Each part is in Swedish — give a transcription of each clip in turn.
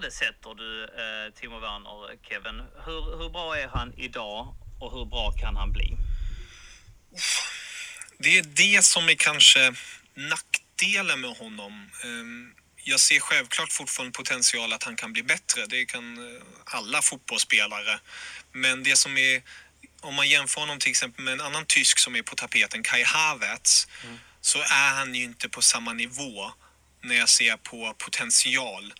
värdesätter du eh, Timo Werner, Kevin? Hur, hur bra är han idag och hur bra kan han bli? Det är det som är kanske nackdelen med honom. Ehm, jag ser självklart fortfarande potential att han kan bli bättre. Det kan eh, alla fotbollsspelare. Men det som är, om man jämför honom till exempel med en annan tysk som är på tapeten, Kai Havertz, mm. så är han ju inte på samma nivå när jag ser på potential.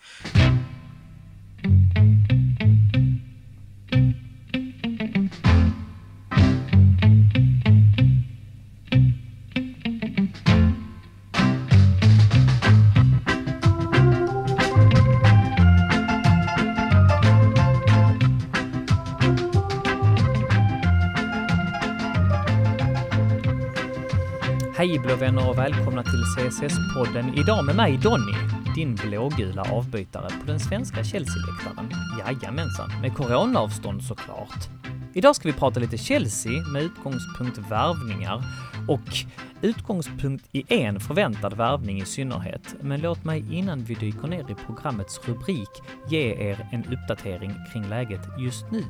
Hej blå vänner och välkomna till CSS-podden. Idag med mig Donny, din blågula avbytare på den svenska Chelsea-läktaren. Jajamensan, med coronaavstånd såklart. Idag ska vi prata lite Chelsea med utgångspunkt värvningar och utgångspunkt i en förväntad värvning i synnerhet. Men låt mig innan vi dyker ner i programmets rubrik ge er en uppdatering kring läget just nu.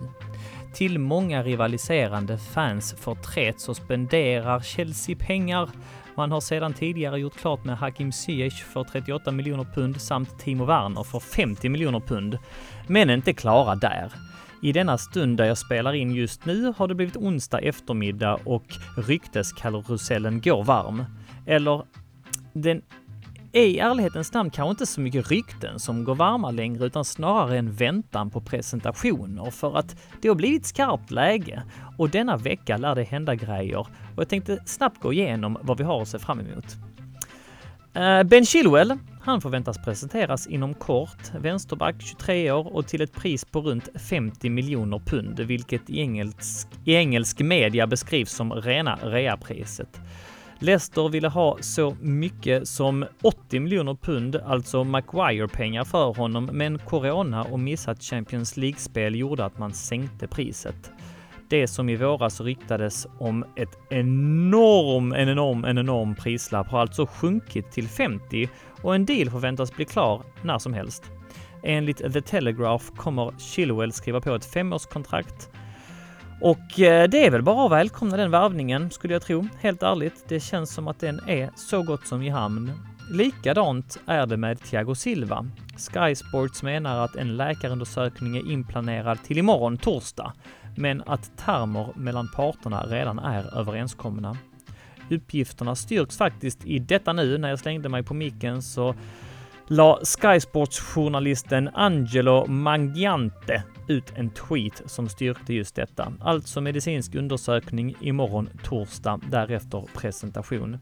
Till många rivaliserande fans förtret så spenderar Chelsea pengar. Man har sedan tidigare gjort klart med Hakim Ziyech för 38 miljoner pund samt Timo Werner för 50 miljoner pund. Men inte klara där. I denna stund där jag spelar in just nu har det blivit onsdag eftermiddag och rykteskarusellen går varm. Eller, den är i ärlighetens namn kanske inte så mycket rykten som går varma längre utan snarare en väntan på presentationer för att det har blivit skarpt läge och denna vecka lär det hända grejer och jag tänkte snabbt gå igenom vad vi har att se fram emot. Eh, ben Chilwell, han förväntas presenteras inom kort. Vänsterback, 23 år och till ett pris på runt 50 miljoner pund, vilket i engelsk, i engelsk media beskrivs som rena reapriset. Leicester ville ha så mycket som 80 miljoner pund, alltså Maguire-pengar för honom, men corona och missat Champions League-spel gjorde att man sänkte priset. Det som i våras ryktades om ett enorm, en enorm, en enorm prislapp har alltså sjunkit till 50 och en deal förväntas bli klar när som helst. Enligt The Telegraph kommer Chilwell skriva på ett femårskontrakt och eh, det är väl bara att välkomna den värvningen, skulle jag tro. Helt ärligt, det känns som att den är så gott som i hamn. Likadant är det med Thiago Silva. Sky Sports menar att en läkarundersökning är inplanerad till imorgon, torsdag, men att termer mellan parterna redan är överenskomna. Uppgifterna styrks faktiskt i detta nu. När jag slängde mig på micken så la Sky Sports-journalisten Angelo Mangiante ut en tweet som styrkte just detta. Alltså medicinsk undersökning imorgon torsdag, därefter presentation.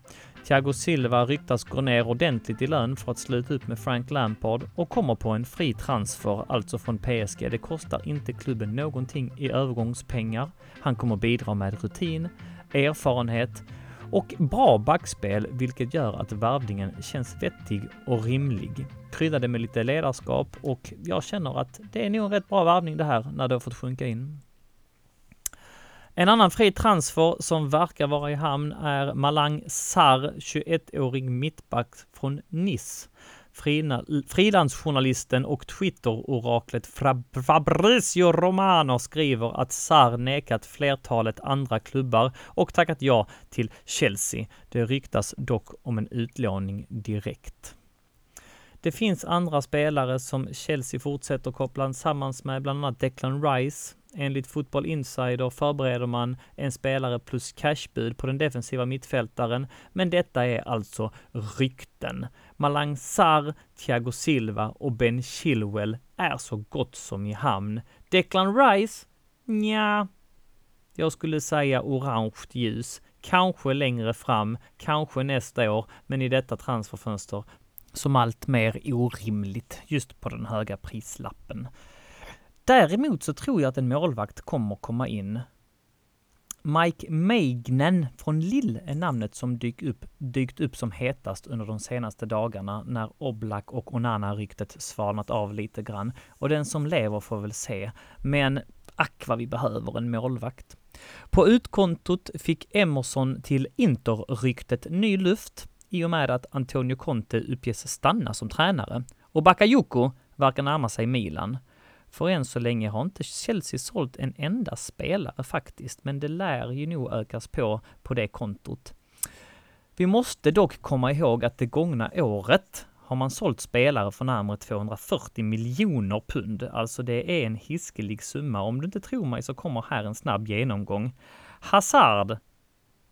Thiago Silva ryktas gå ner ordentligt i lön för att sluta upp med Frank Lampard och kommer på en fri transfer, alltså från PSG. Det kostar inte klubben någonting i övergångspengar. Han kommer bidra med rutin, erfarenhet och bra backspel, vilket gör att värvningen känns vettig och rimlig. Kryddade med lite ledarskap och jag känner att det är nog en rätt bra värvning det här när det har fått sjunka in. En annan fri transfer som verkar vara i hamn är Malang Sarr, 21-årig mittback från Nice. Frilansjournalisten och Twitter-oraklet Fabrizio Romano skriver att Sarr nekat flertalet andra klubbar och tackat ja till Chelsea. Det ryktas dock om en utlåning direkt. Det finns andra spelare som Chelsea fortsätter koppla samman med, bland annat Declan Rice. Enligt Football Insider förbereder man en spelare plus cashbud på den defensiva mittfältaren, men detta är alltså rykten. Malang Sarr, Thiago Silva och Ben Chilwell är så gott som i hamn. Declan Rice? Nja, jag skulle säga orange ljus. Kanske längre fram, kanske nästa år, men i detta transferfönster som allt mer orimligt just på den höga prislappen. Däremot så tror jag att en målvakt kommer komma in. Mike Meignen från Lill är namnet som dykt upp, dykt upp som hetast under de senaste dagarna när Oblak och Onana-ryktet svalnat av lite grann. Och den som lever får väl se. Men ack vad vi behöver en målvakt. På utkontot fick Emerson till Inter-ryktet ny luft i och med att Antonio Conte uppges stanna som tränare. Och Bakayoko verkar närma sig Milan. För än så länge har inte Chelsea sålt en enda spelare faktiskt, men det lär ju nog ökas på på det kontot. Vi måste dock komma ihåg att det gångna året har man sålt spelare för närmare 240 miljoner pund. Alltså det är en hiskelig summa. Om du inte tror mig så kommer här en snabb genomgång. Hazard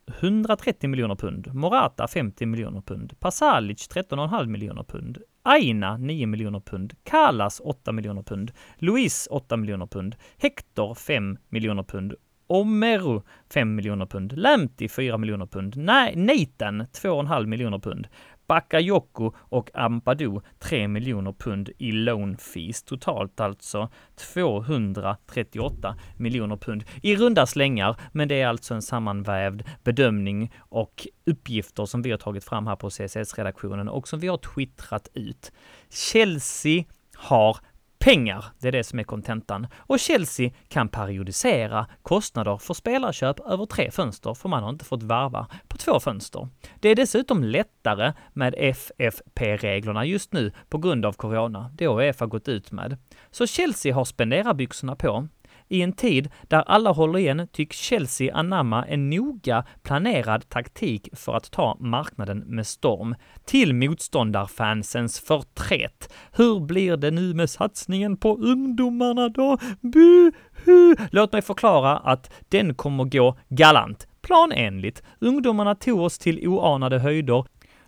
130 miljoner pund, Morata 50 miljoner pund, Pasalic 13,5 miljoner pund, Aina 9 miljoner pund, Kalas 8 miljoner pund, Luis 8 miljoner pund, Hector 5 miljoner pund Omeru 5 miljoner pund, Lämti 4 miljoner pund, Nathan 2,5 miljoner pund, Bakayoko och Ampadu 3 miljoner pund i loan fees. Totalt alltså 238 miljoner pund i runda slängar. Men det är alltså en sammanvävd bedömning och uppgifter som vi har tagit fram här på CSS-redaktionen och som vi har twittrat ut. Chelsea har pengar. Det är det som är kontentan. Och Chelsea kan periodisera kostnader för spelarköp över tre fönster, för man har inte fått varva på två fönster. Det är dessutom lättare med FFP-reglerna just nu på grund av corona. Det har Uefa gått ut med. Så Chelsea har spenderarbyxorna på. I en tid där alla håller igen tycks Chelsea anamma en noga planerad taktik för att ta marknaden med storm. Till motståndarfansens förtret. Hur blir det nu med satsningen på ungdomarna då? Buhu! Låt mig förklara att den kommer gå galant, planenligt. Ungdomarna tog oss till oanade höjder,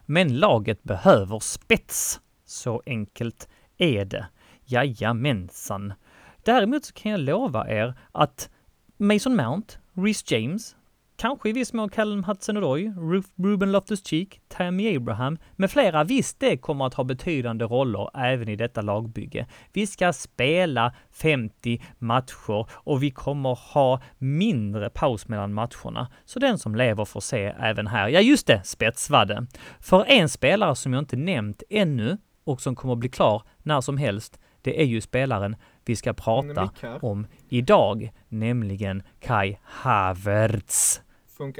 men laget behöver spets. Så enkelt är det. Jajamensan. Däremot så kan jag lova er att Mason Mount, Rhys James, kanske i viss mån Callum Hudson-Odoi, Ruben Loftus-Cheek, Tammy Abraham med flera. Visst, det kommer att ha betydande roller även i detta lagbygge. Vi ska spela 50 matcher och vi kommer ha mindre paus mellan matcherna. Så den som lever får se även här. Ja, just det, spetsvadde. För en spelare som jag inte nämnt ännu och som kommer bli klar när som helst, det är ju spelaren vi ska prata om idag, nämligen Kai Havertz.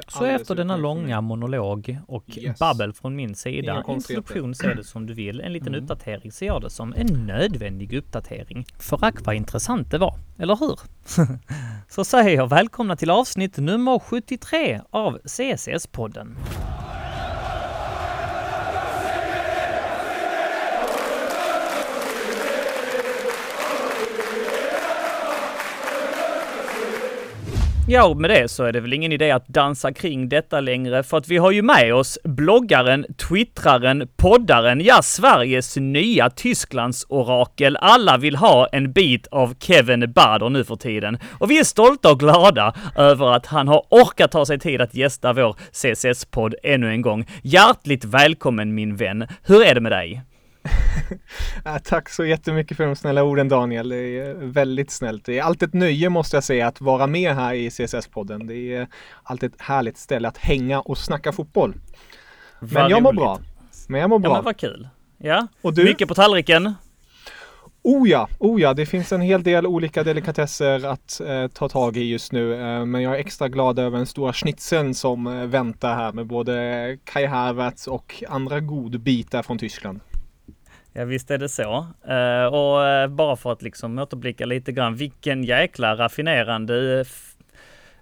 Så efter denna långa monolog och yes. babbel från min sida, introduktion, se det som du vill, en liten mm. uppdatering, ser jag det som en nödvändig uppdatering. För ack vad intressant det var, eller hur? Så säger jag välkomna till avsnitt nummer 73 av CSS-podden. Ja, och med det så är det väl ingen idé att dansa kring detta längre, för att vi har ju med oss bloggaren, twittraren, poddaren, ja, Sveriges nya Tysklands orakel. Alla vill ha en bit av Kevin Bader nu för tiden. Och vi är stolta och glada över att han har orkat ta sig tid att gästa vår CSS-podd ännu en gång. Hjärtligt välkommen min vän. Hur är det med dig? Tack så jättemycket för de snälla orden Daniel. Det är väldigt snällt. Det är alltid ett nöje måste jag säga att vara med här i CSS-podden. Det är alltid ett härligt ställe att hänga och snacka fotboll. Men Vad jag mår bra. Men jag mår bra. Ja, men vad kul. Ja, och du? Mycket på tallriken. Oh ja, oh ja, det finns en hel del olika delikatesser att eh, ta tag i just nu. Eh, men jag är extra glad över den stora schnitzeln som eh, väntar här med både Kai Havertz och andra godbitar från Tyskland. Ja visst är det så. Uh, och uh, bara för att liksom återblicka lite grann, vilken jäkla raffinerande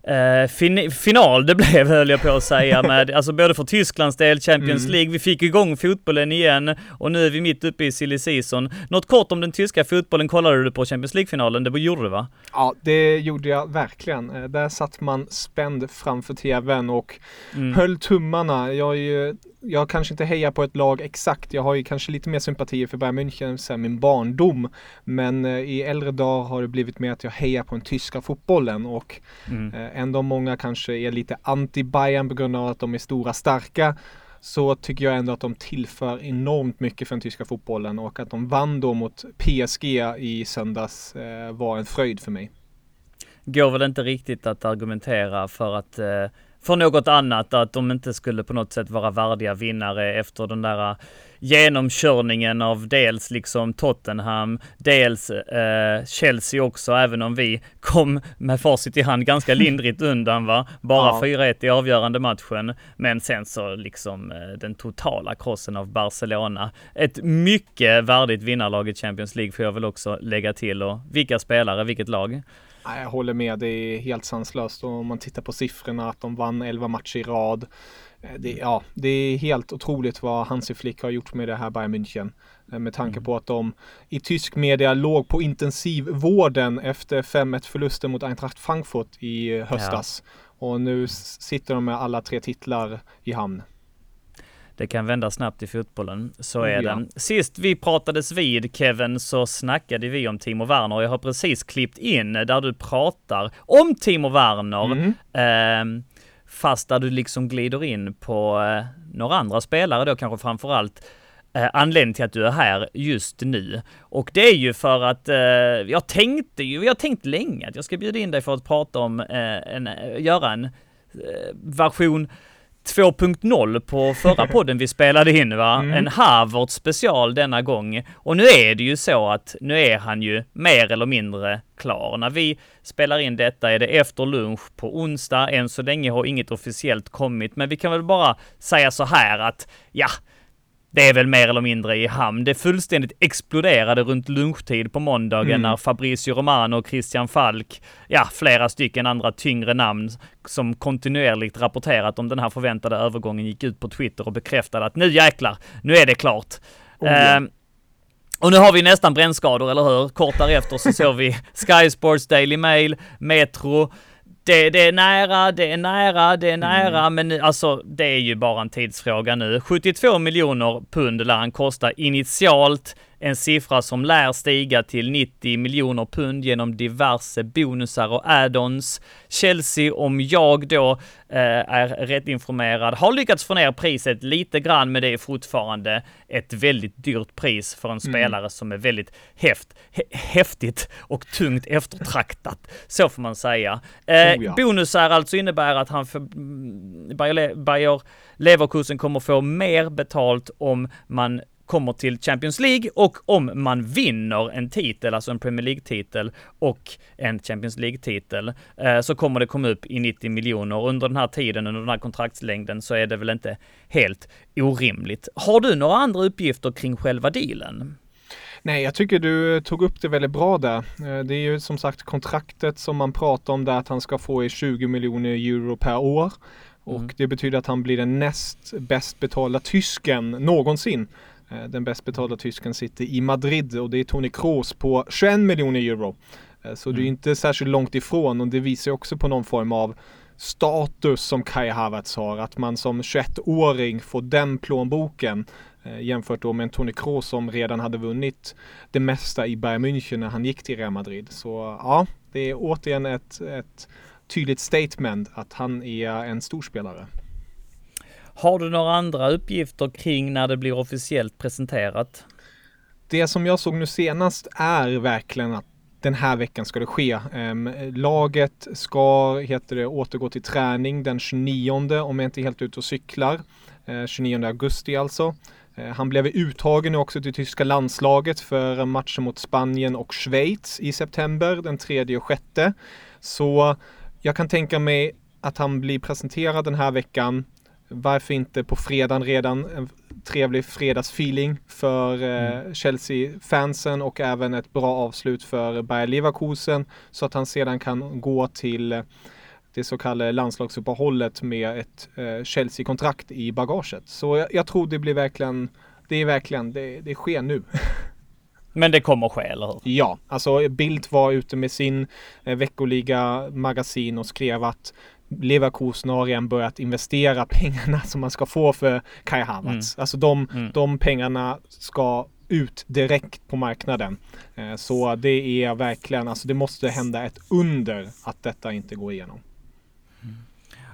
Uh, fin final det blev höll jag på att säga med, alltså både för Tysklands del, Champions mm. League, vi fick igång fotbollen igen och nu är vi mitt uppe i silly season. Något kort om den tyska fotbollen kollade du på Champions League-finalen, det gjorde du va? Ja, det gjorde jag verkligen. Där satt man spänd framför tvn och mm. höll tummarna. Jag är ju jag kanske inte hejar på ett lag exakt. Jag har ju kanske lite mer sympatier för Bayern München sen min barndom. Men eh, i äldre dagar har det blivit mer att jag hejar på den tyska fotbollen och mm. eh, ändå många kanske är lite anti-Bayern på grund av att de är stora starka så tycker jag ändå att de tillför enormt mycket för den tyska fotbollen och att de vann då mot PSG i söndags eh, var en fröjd för mig. Går väl inte riktigt att argumentera för att för något annat, att de inte skulle på något sätt vara värdiga vinnare efter den där genomkörningen av dels liksom Tottenham, dels eh, Chelsea också, även om vi kom med facit i hand ganska lindrigt undan va. Bara ja. 4-1 i avgörande matchen. Men sen så liksom eh, den totala krossen av Barcelona. Ett mycket värdigt vinnarlag i Champions League får jag väl också lägga till och vilka spelare, vilket lag. Jag håller med, det är helt sanslöst och om man tittar på siffrorna att de vann 11 matcher i rad. Eh, det, ja, det är helt otroligt vad Hansi Flick har gjort med det här Bayern München. Eh, med tanke mm. på att de i tysk media låg på intensivvården efter 5-1 förlusten mot Eintracht Frankfurt i höstas. Ja. Och nu sitter de med alla tre titlar i hamn. Det kan vända snabbt i fotbollen, så är ja. det. Sist vi pratades vid Kevin så snackade vi om Timo Werner. Jag har precis klippt in där du pratar om Timo Werner. Mm. Eh, fast där du liksom glider in på eh, några andra spelare då kanske framförallt eh, anledningen till att du är här just nu. Och det är ju för att eh, jag tänkte ju, jag har tänkt länge att jag ska bjuda in dig för att prata om, eh, en, göra en eh, version 2.0 på förra podden vi spelade in va? Mm. En Harvard special denna gång. Och nu är det ju så att nu är han ju mer eller mindre klar. När vi spelar in detta är det efter lunch på onsdag. Än så länge har inget officiellt kommit, men vi kan väl bara säga så här att ja, det är väl mer eller mindre i hamn. Det fullständigt exploderade runt lunchtid på måndagen mm. när Fabricio Romano och Christian Falk, ja, flera stycken andra tyngre namn som kontinuerligt rapporterat om den här förväntade övergången gick ut på Twitter och bekräftade att nu jäklar, nu är det klart. Oh, ja. eh, och nu har vi nästan brännskador, eller hur? Kort därefter så såg vi Sky Sports Daily Mail, Metro, det, det, är nära, det är nära, det är nära, mm. men alltså det är ju bara en tidsfråga nu. 72 miljoner pund lär han kosta initialt en siffra som lär stiga till 90 miljoner pund genom diverse bonusar och add-ons. Chelsea, om jag då eh, är rätt informerad, har lyckats få ner priset lite grann, men det är fortfarande ett väldigt dyrt pris för en mm. spelare som är väldigt häft, häftigt och tungt eftertraktat. Så får man säga. Eh, oh ja. Bonusar alltså innebär att han för mm, Bayer Leverkusen kommer få mer betalt om man kommer till Champions League och om man vinner en titel, alltså en Premier League-titel och en Champions League-titel, eh, så kommer det komma upp i 90 miljoner. Under den här tiden, under den här kontraktslängden, så är det väl inte helt orimligt. Har du några andra uppgifter kring själva dealen? Nej, jag tycker du tog upp det väldigt bra där. Eh, det är ju som sagt kontraktet som man pratar om där att han ska få i 20 miljoner euro per år. Och mm. det betyder att han blir den näst bäst betalda tysken någonsin. Eh, den bäst betalda tysken sitter i Madrid och det är Tony Kroos på 21 miljoner euro. Eh, så det är mm. inte särskilt långt ifrån och det visar också på någon form av status som Kai Havertz har. Att man som 21-åring får den plånboken eh, jämfört då med en Tony Kroos som redan hade vunnit det mesta i Bayern München när han gick till Real Madrid. Så ja, det är återigen ett, ett tydligt statement att han är en storspelare. Har du några andra uppgifter kring när det blir officiellt presenterat? Det som jag såg nu senast är verkligen att den här veckan ska det ske. Ehm, laget ska, heter det, återgå till träning den 29 om jag inte är helt ute och cyklar. Ehm, 29 augusti alltså. Ehm, han blev uttagen nu också till tyska landslaget för matchen mot Spanien och Schweiz i september, den 3 och 6. Så jag kan tänka mig att han blir presenterad den här veckan varför inte på fredagen redan? En trevlig fredagsfeeling för eh, mm. Chelsea-fansen och även ett bra avslut för Bayer Leverkusen så att han sedan kan gå till eh, det så kallade landslagsuppehållet med ett eh, Chelsea-kontrakt i bagaget. Så jag, jag, tror det blir verkligen, det är verkligen, det, det sker nu. Men det kommer ske, eller hur? Ja, alltså Bildt var ute med sin eh, veckoliga magasin och skrev att Leverkusen har redan börjat investera pengarna som man ska få för Kai Havertz. Mm. Alltså de, mm. de pengarna ska ut direkt på marknaden. Eh, så det är verkligen, alltså det måste hända ett under att detta inte går igenom.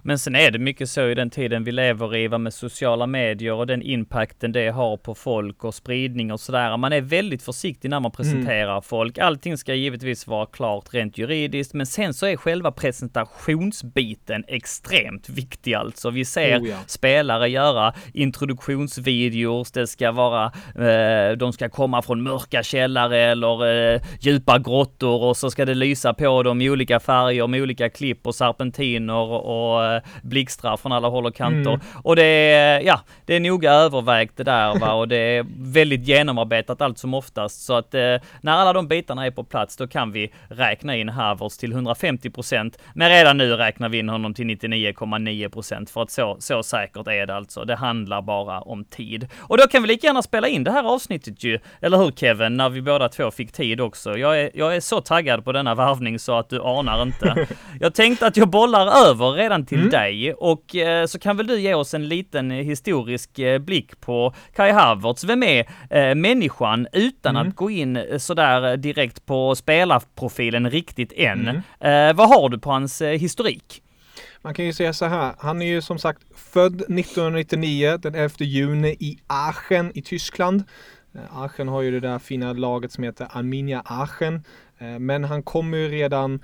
Men sen är det mycket så i den tiden vi lever i, med sociala medier och den impacten det har på folk och spridning och sådär. Man är väldigt försiktig när man presenterar mm. folk. Allting ska givetvis vara klart rent juridiskt, men sen så är själva presentationsbiten extremt viktig alltså. Vi ser oh, ja. spelare göra introduktionsvideos, det ska vara, eh, de ska komma från mörka källare eller eh, djupa grottor och så ska det lysa på dem i olika färger med olika klipp och serpentiner och eh, blixtrar från alla håll och kanter. Mm. Och det är, ja, det är noga övervägt det där va och det är väldigt genomarbetat allt som oftast så att eh, när alla de bitarna är på plats då kan vi räkna in Havertz till 150 procent. Men redan nu räknar vi in honom till 99,9 procent för att så, så säkert är det alltså. Det handlar bara om tid. Och då kan vi lika gärna spela in det här avsnittet ju, eller hur Kevin, när vi båda två fick tid också. Jag är, jag är så taggad på denna varvning så att du anar inte. Jag tänkte att jag bollar över redan till mm. dig och eh, så kan väl du ge oss en liten historisk eh, blick på Kai Havertz. Vem är eh, människan utan mm. att gå in eh, sådär direkt på spelarprofilen riktigt än? Mm. Eh, vad har du på hans eh, historik? Man kan ju säga så här, han är ju som sagt född 1999 den 11 juni i Aachen i Tyskland. Aachen har ju det där fina laget som heter Arminia Aachen. Men han kommer ju redan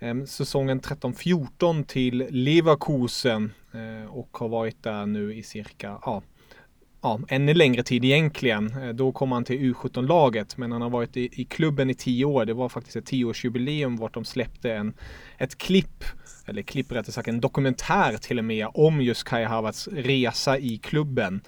Ehm, säsongen 13-14 till Leverkusen eh, och har varit där nu i cirka, ja, ja, ännu längre tid egentligen. Eh, då kom han till U17-laget, men han har varit i, i, klubben i tio år. Det var faktiskt ett tioårsjubileum vart de släppte en, ett klipp, eller klipp rättare sagt, en dokumentär till och med om just Kai Havertz resa i klubben.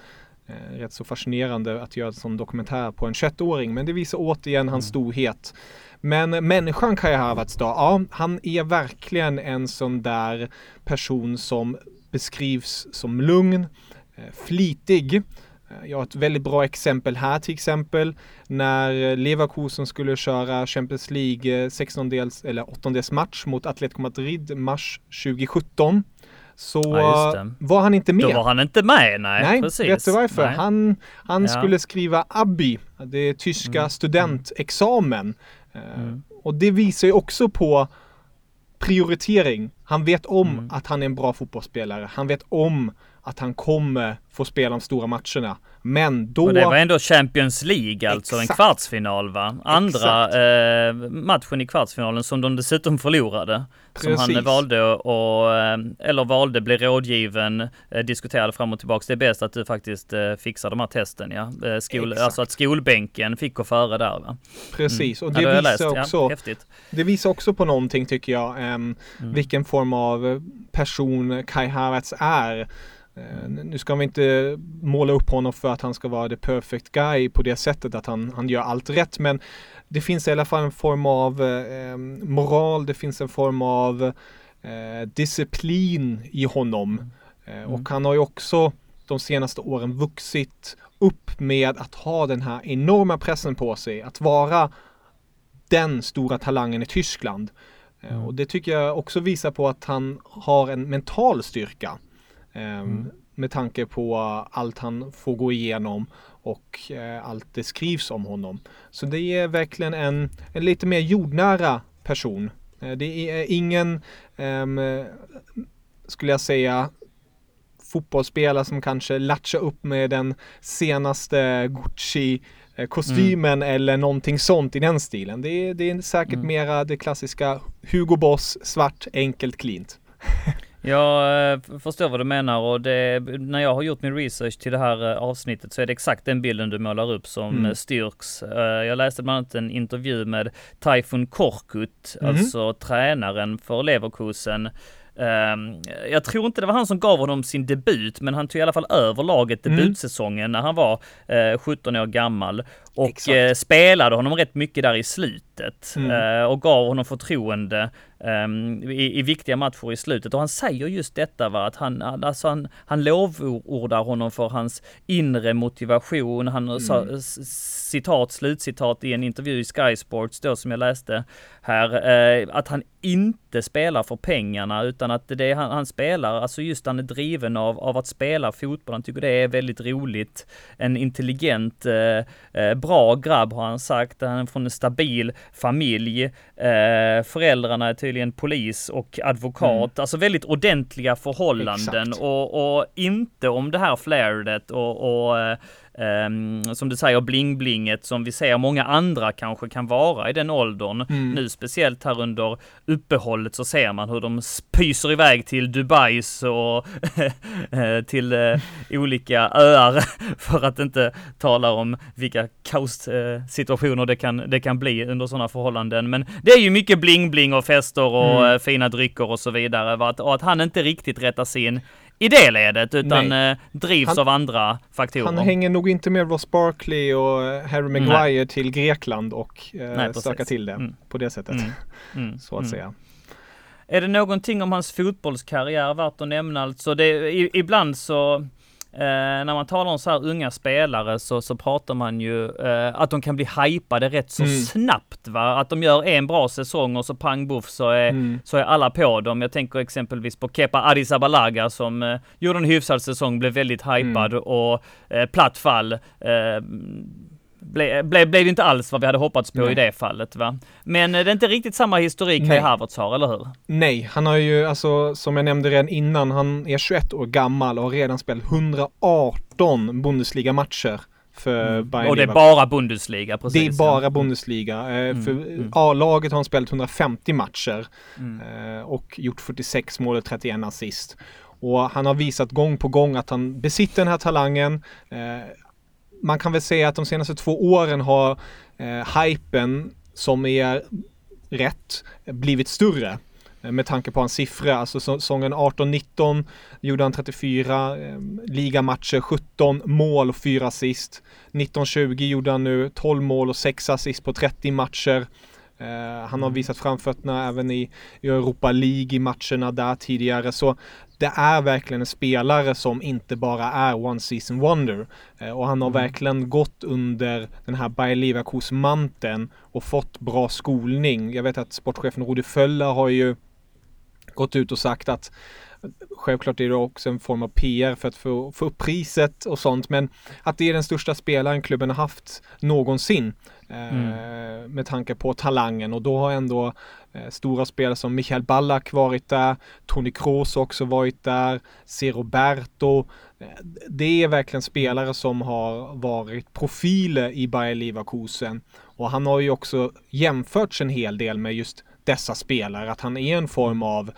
Eh, rätt så fascinerande att göra en sån dokumentär på en 21-åring, men det visar återigen hans mm. storhet. Men människan Kai Havertz då, ja, han är verkligen en sån där person som beskrivs som lugn, eh, flitig. Eh, jag har ett väldigt bra exempel här till exempel när Leverkusen skulle köra Champions League 16-dels eller 8 match mot Atletico Madrid mars 2017 så ja, var han inte med. Då var han inte med, nej. Nej, precis. vet du varför? Nej. Han, han ja. skulle skriva ABI, det är tyska mm. studentexamen. Mm. Och det visar ju också på prioritering. Han vet om mm. att han är en bra fotbollsspelare. Han vet om att han kommer få spela de stora matcherna. Men då... Och det var ändå Champions League, alltså Exakt. en kvartsfinal va? Andra eh, matchen i kvartsfinalen som de dessutom förlorade. Precis. Som han valde och, eh, eller valde, bli rådgiven, eh, diskuterade fram och tillbaks. Det är bäst att du faktiskt eh, fixar de här testen ja. Skol, alltså att skolbänken fick gå före där va? Precis, mm. och det ja, visar också, ja, det visar också på någonting tycker jag, um, mm. vilken form av person Kai Havertz är. Eh, nu ska vi inte måla upp honom för att han ska vara the perfect guy på det sättet att han, han gör allt rätt, men det finns i alla fall en form av eh, moral, det finns en form av eh, disciplin i honom. Eh, mm. Och han har ju också de senaste åren vuxit upp med att ha den här enorma pressen på sig, att vara den stora talangen i Tyskland. Eh, mm. Och det tycker jag också visar på att han har en mental styrka. Ehm, mm. Med tanke på allt han får gå igenom och eh, allt det skrivs om honom. Så det är verkligen en, en lite mer jordnära person. Eh, det är ingen, um, skulle jag säga, fotbollsspelare som kanske latchar upp med den senaste Gucci kostymen mm. eller någonting sånt i den stilen. Det är, det är säkert mm. mera det klassiska Hugo Boss, svart, enkelt, cleant. Jag eh, förstår vad du menar och det, när jag har gjort min research till det här eh, avsnittet så är det exakt den bilden du målar upp som mm. styrks. Eh, jag läste bland annat en intervju med Taifun Korkut, mm. alltså tränaren för Leverkusen Um, jag tror inte det var han som gav honom sin debut, men han tog i alla fall över laget mm. debutsäsongen mm. när han var uh, 17 år gammal och uh, spelade honom rätt mycket där i slutet mm. uh, och gav honom förtroende um, i, i, viktiga matcher i slutet. Och han säger just detta va, att han, alltså han, han lovordar honom för hans inre motivation. Han mm. sa, citat, slutcitat i en intervju i Sky Sports då som jag läste här, eh, att han inte spelar för pengarna utan att det är han, han spelar, alltså just han är driven av, av att spela fotboll. Han tycker det är väldigt roligt. En intelligent eh, eh bra grabb har han sagt. Han är från en stabil familj. Eh, föräldrarna är tydligen polis och advokat. Mm. Alltså väldigt ordentliga förhållanden och, och, inte om det här flärdet och, och eh, Um, som du säger, bling-blinget som vi ser många andra kanske kan vara i den åldern. Mm. Nu speciellt här under uppehållet så ser man hur de pyser iväg till Dubais och eh, till uh, olika öar för att inte tala om vilka kaossituationer uh, det kan, det kan bli under sådana förhållanden. Men det är ju mycket bling-bling och fester och mm. fina drycker och så vidare. Och att han inte riktigt rättas in i det ledet utan eh, drivs han, av andra faktorer. Han hänger nog inte med Ross Barkley och eh, Harry Maguire Nej. till Grekland och eh, stökar till det mm. på det sättet. Mm. Mm. Så att mm. säga. Är det någonting om hans fotbollskarriär värt att nämna? Alltså det, i, ibland så Eh, när man talar om så här unga spelare så, så pratar man ju eh, att de kan bli hypade rätt så mm. snabbt va. Att de gör en bra säsong och så pang buff så är, mm. så är alla på dem. Jag tänker exempelvis på Kepa Arrizabalaga som eh, gjorde en hyfsad säsong, blev väldigt hypad mm. och eh, platt fall. Eh, blev ble, ble inte alls vad vi hade hoppats på Nej. i det fallet va. Men eh, det är inte riktigt samma historik Kai Havertz har, eller hur? Nej, han har ju alltså som jag nämnde redan innan, han är 21 år gammal och har redan spelat 118 Bundesliga-matcher för mm. Bayern Och det är bara Bundesliga, precis. Det är bara ja. Bundesliga. Eh, mm. För mm. A-laget har han spelat 150 matcher mm. Eh, och gjort 46 mål och 31 assist. Och han har visat gång på gång att han besitter den här talangen man kan väl säga att de senaste två åren har eh, hypen som är rätt blivit större eh, med tanke på hans siffror. Alltså säsongen 18-19 gjorde han 34 eh, ligamatcher, 17 mål och 4 assist. 19-20 gjorde han nu 12 mål och 6 assist på 30 matcher. Uh, han har visat framfötterna även i, i Europa League i matcherna där tidigare. Så det är verkligen en spelare som inte bara är one season wonder. Uh, och han har mm. verkligen gått under den här Bayer Leverkusen-manteln och fått bra skolning. Jag vet att sportchefen Rudi Föller har ju gått ut och sagt att Självklart är det också en form av PR för att få, få upp priset och sånt, men att det är den största spelaren klubben har haft någonsin. Mm. Eh, med tanke på talangen och då har ändå eh, stora spelare som Michael Ballack varit där, Toni Kroos också varit där, C. Roberto. Eh, det är verkligen spelare som har varit profiler i Bayer Leverkusen och han har ju också jämförts en hel del med just dessa spelare, att han är en form av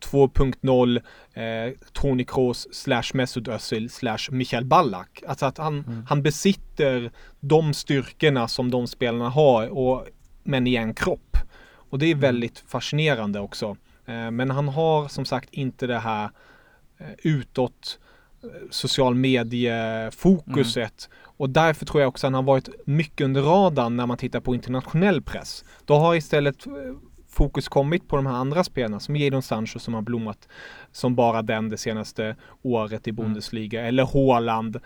2.0 eh, Tony Kroos slash Mesut Özil slash Michael Ballack. Alltså att han, mm. han besitter de styrkorna som de spelarna har och, men i en kropp. Och det är mm. väldigt fascinerande också. Eh, men han har som sagt inte det här eh, utåt eh, social mediefokuset. Mm. Och därför tror jag också att han har varit mycket under radarn när man tittar på internationell press. Då har istället eh, fokus kommit på de här andra spelarna som Jadon Sancho som har blommat som bara den det senaste året i mm. Bundesliga mm. eller Haaland.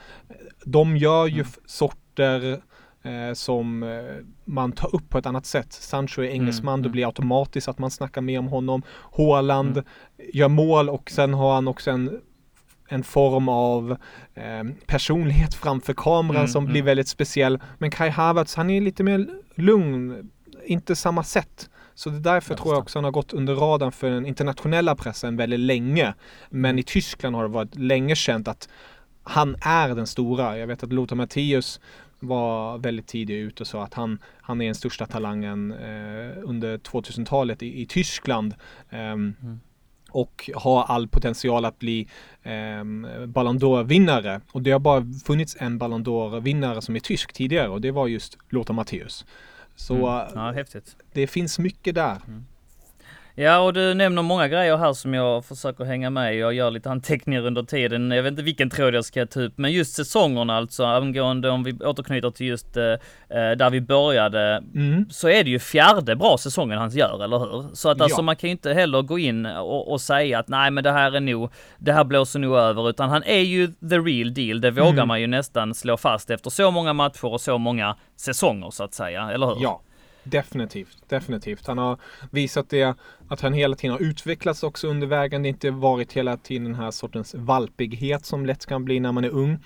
De gör ju mm. sorter eh, som eh, man tar upp på ett annat sätt. Sancho är engelsman, mm. det blir automatiskt att man snackar mer om honom. Haaland mm. gör mål och sen har han också en en form av eh, personlighet framför kameran mm, som blir väldigt speciell. Men Kai Havertz, han är lite mer lugn, inte samma sätt. Så det är därför tror jag också han har gått under radarn för den internationella pressen väldigt länge. Men mm. i Tyskland har det varit länge känt att han är den stora. Jag vet att Lothar Matthäus var väldigt tidig ut och sa att han, han är den största talangen eh, under 2000-talet i, i Tyskland. Um, mm. Och har all potential att bli eh, Ballon d'Or-vinnare. Och det har bara funnits en Ballon d'Or-vinnare som är tysk tidigare och det var just Lothar Matthäus. Så mm. ja, häftigt. det finns mycket där. Mm. Ja, och du nämner många grejer här som jag försöker hänga med i. Jag gör lite anteckningar under tiden. Jag vet inte vilken tråd jag ska ta upp, men just säsongerna alltså, angående om vi återknyter till just eh, eh, där vi började, mm. så är det ju fjärde bra säsongen han gör, eller hur? Så att alltså ja. man kan ju inte heller gå in och, och, säga att nej, men det här är nog, det här blåser nog över, utan han är ju the real deal. Det vågar mm. man ju nästan slå fast efter så många matcher och så många säsonger så att säga, eller hur? Ja. Definitivt, definitivt. Han har visat det att han hela tiden har utvecklats också under vägen. Det har inte varit hela tiden den här sortens valpighet som lätt kan bli när man är ung.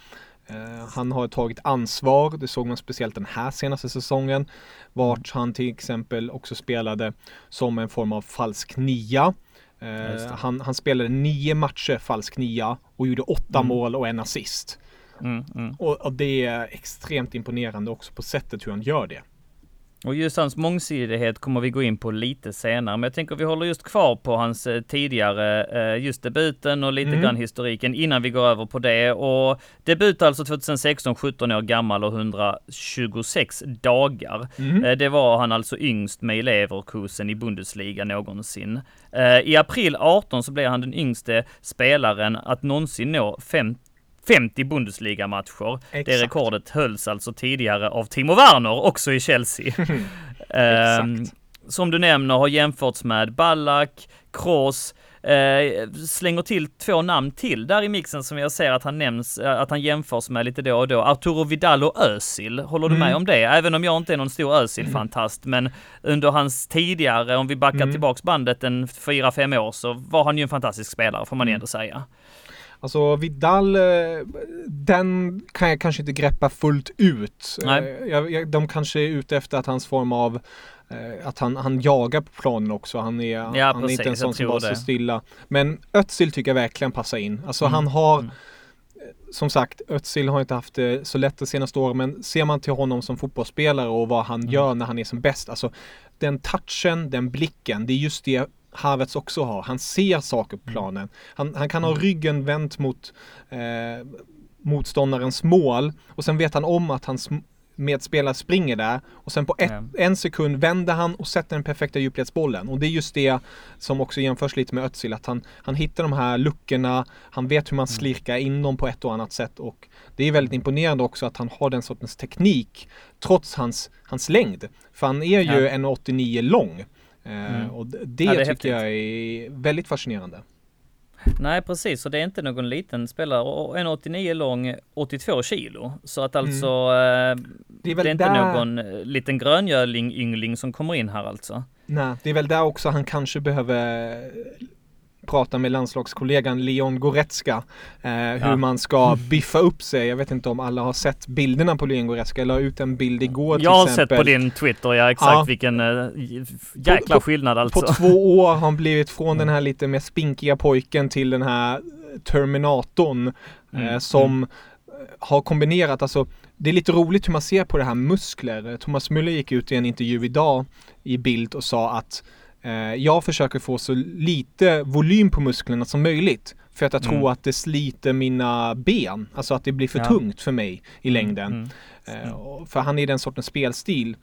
Eh, han har tagit ansvar, det såg man speciellt den här senaste säsongen. Vart han till exempel också spelade som en form av falsk nia. Eh, han, han, spelade nio matcher falsk nia och gjorde åtta mm. mål och en assist. Mm, mm. Och, och, det är extremt imponerande också på sättet hur han gör det. Och just hans mångsidighet kommer vi gå in på lite senare, men jag tänker vi håller just kvar på hans eh, tidigare, eh, just debuten och lite mm. grann historiken innan vi går över på det. Och debut alltså 2016, 17 år gammal och 126 dagar. Mm. Det var han alltså yngst med Leverkusen i Bundesliga någonsin. I april 18 så blev han den yngste spelaren att någonsin nå 50 50 Bundesliga-matcher. Det rekordet hölls alltså tidigare av Timo Werner, också i Chelsea. um, som du nämner har jämförts med Ballack, Kroos, eh, slänger till två namn till där i mixen som jag ser att han nämns, eh, att han jämförs med lite då och då. Arturo Vidal och Özil, håller du med mm. om det? Även om jag inte är någon stor Özil-fantast, mm. men under hans tidigare, om vi backar mm. tillbaks bandet en fyra fem år, så var han ju en fantastisk spelare, får man mm. ändå säga. Alltså Vidal, eh, den kan jag kanske inte greppa fullt ut. Nej. Eh, jag, jag, de kanske är ute efter att hans form av eh, att han, han jagar på planen också. Han är, ja, han är inte en sån som bara står stilla. Men Özil tycker jag verkligen passar in. Alltså mm. han har mm. Som sagt, Özil har inte haft det så lätt de senaste åren, men ser man till honom som fotbollsspelare och vad han mm. gör när han är som bäst, alltså den touchen, den blicken, det är just det Havertz också har. Han ser saker på mm. planen. Han, han kan ha mm. ryggen vänt mot eh, motståndarens mål och sen vet han om att hans medspelare springer där och sen på ett, mm. en sekund vänder han och sätter den perfekta djupledsbollen. Och det är just det som också jämförs lite med Özil, att han, han hittar de här luckorna, han vet hur man slirkar in dem på ett och annat sätt och det är väldigt imponerande också att han har den sortens teknik trots hans, hans längd. För han är ju ja. 1,89 lång. Eh, mm. Och det, ja, det tycker häftigt. jag är väldigt fascinerande. Nej precis, och det är inte någon liten spelare. Och 1,89 lång, 82 kilo. Så att alltså, mm. Det, är, det är inte där... någon eh, liten gröngöling yngling som kommer in här alltså. Nej, det är väl där också han kanske behöver prata med landslagskollegan Leon Goretzka eh, hur ja. man ska biffa upp sig. Jag vet inte om alla har sett bilderna på Leon Goretzka. Jag la ut en bild igår till Jag har exempel. sett på din Twitter, ja exakt ja. vilken äh, jäkla på, skillnad alltså. På två år har han blivit från den här lite mer spinkiga pojken till den här Terminatorn mm. eh, som mm. har kombinerat, alltså det är lite roligt hur man ser på det här muskler. Thomas Müller gick ut i en intervju idag i bild och sa att Eh, jag försöker få så lite volym på musklerna som möjligt. För att jag mm. tror att det sliter mina ben. Alltså att det blir för ja. tungt för mig i mm, längden. Mm. Mm. För han är den sortens spelstil.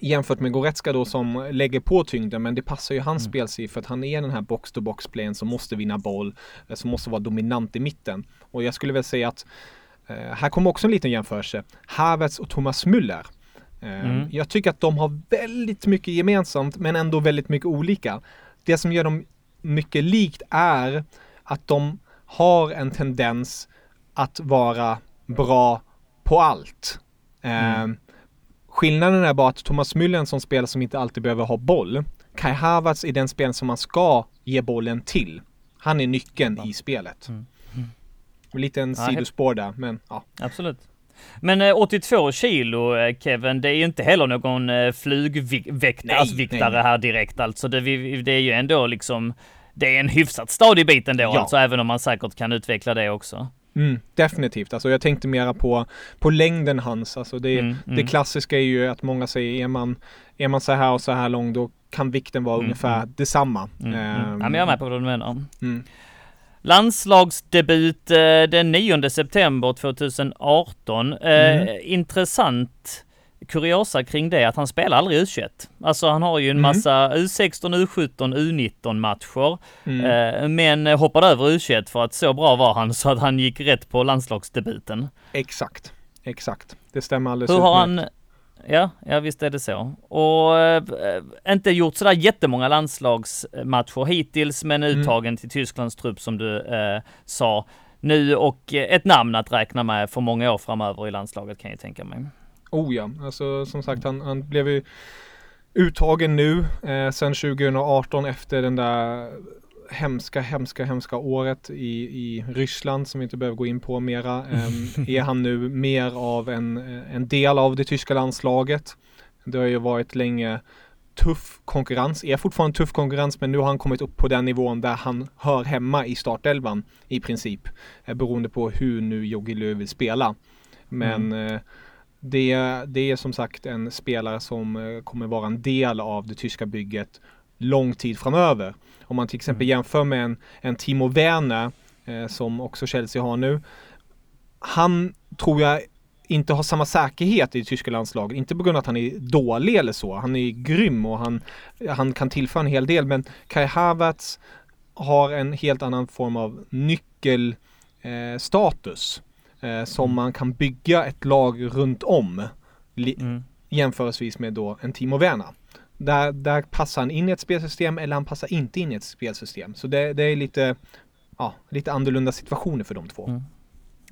Jämfört med Goretzka då som lägger på tyngden men det passar ju hans mm. spelstil för att han är den här box-to-box-playen som måste vinna boll, eh, som måste vara dominant i mitten. Och jag skulle väl säga att här kommer också en liten jämförelse. Havertz och Thomas Müller Eh, mm. Jag tycker att de har väldigt mycket gemensamt men ändå väldigt mycket olika. Det som gör dem mycket likt är att de har en tendens att vara bra på allt. Eh, mm. skillnaden är bara att Thomas Müller är en sån spelare som inte alltid behöver ha boll. Kai Havertz är den spelaren som man ska ge bollen till. Han är nyckeln ja. i spelet. Mm. Mm. Lite en ja, sidospår där, men ja. Absolut. Men 82 eh, kilo eh, Kevin, det är ju inte heller någon eh, flugviktare här direkt alltså. Det, det, är ju ändå liksom, det är en hyfsat stadig bit ändå ja. alltså, även om man säkert kan utveckla det också. Mm, definitivt, alltså jag tänkte mera på, på längden hans. Alltså det, mm, det mm. klassiska är ju att många säger är man, är man så här och så här lång då kan vikten vara mm, ungefär mm. detsamma. Mm, um, ja, men jag är med på vad du menar. Landslagsdebut eh, den 9 september 2018. Eh, mm. Intressant kuriosa kring det att han spelar aldrig U21. Alltså han har ju en mm. massa U16, U17, U19 matcher. Mm. Eh, men hoppade över U21 för att så bra var han så att han gick rätt på landslagsdebuten. Exakt, exakt. Det stämmer alldeles Hur har han Ja, ja visst är det så. Och äh, inte gjort sådär jättemånga landslagsmatcher hittills, men mm. uttagen mm. till Tysklands trupp som du äh, sa nu och ett namn att räkna med för många år framöver i landslaget kan jag tänka mig. Oh ja, alltså som sagt han, han blev ju uttagen nu eh, sen 2018 efter den där hemska, hemska, hemska året i, i Ryssland som vi inte behöver gå in på mera. Um, är han nu mer av en, en del av det tyska landslaget? Det har ju varit länge tuff konkurrens, är fortfarande tuff konkurrens men nu har han kommit upp på den nivån där han hör hemma i startelvan i princip. Eh, beroende på hur nu Jogi Löw vill spela. Men mm. eh, det, det är som sagt en spelare som eh, kommer vara en del av det tyska bygget lång tid framöver. Om man till exempel mm. jämför med en, en Timo Werner eh, som också Chelsea har nu. Han tror jag inte har samma säkerhet i tyska landslaget. Inte på grund av att han är dålig eller så. Han är grym och han, han kan tillföra en hel del. Men Kai Havertz har en helt annan form av nyckelstatus. Eh, eh, som mm. man kan bygga ett lag runt om. Mm. Jämförelsevis med då en Timo Werner. Där, där passar han in i ett spelsystem eller han passar inte in i ett spelsystem. Så det, det är lite, ja, lite annorlunda situationer för de två. Mm.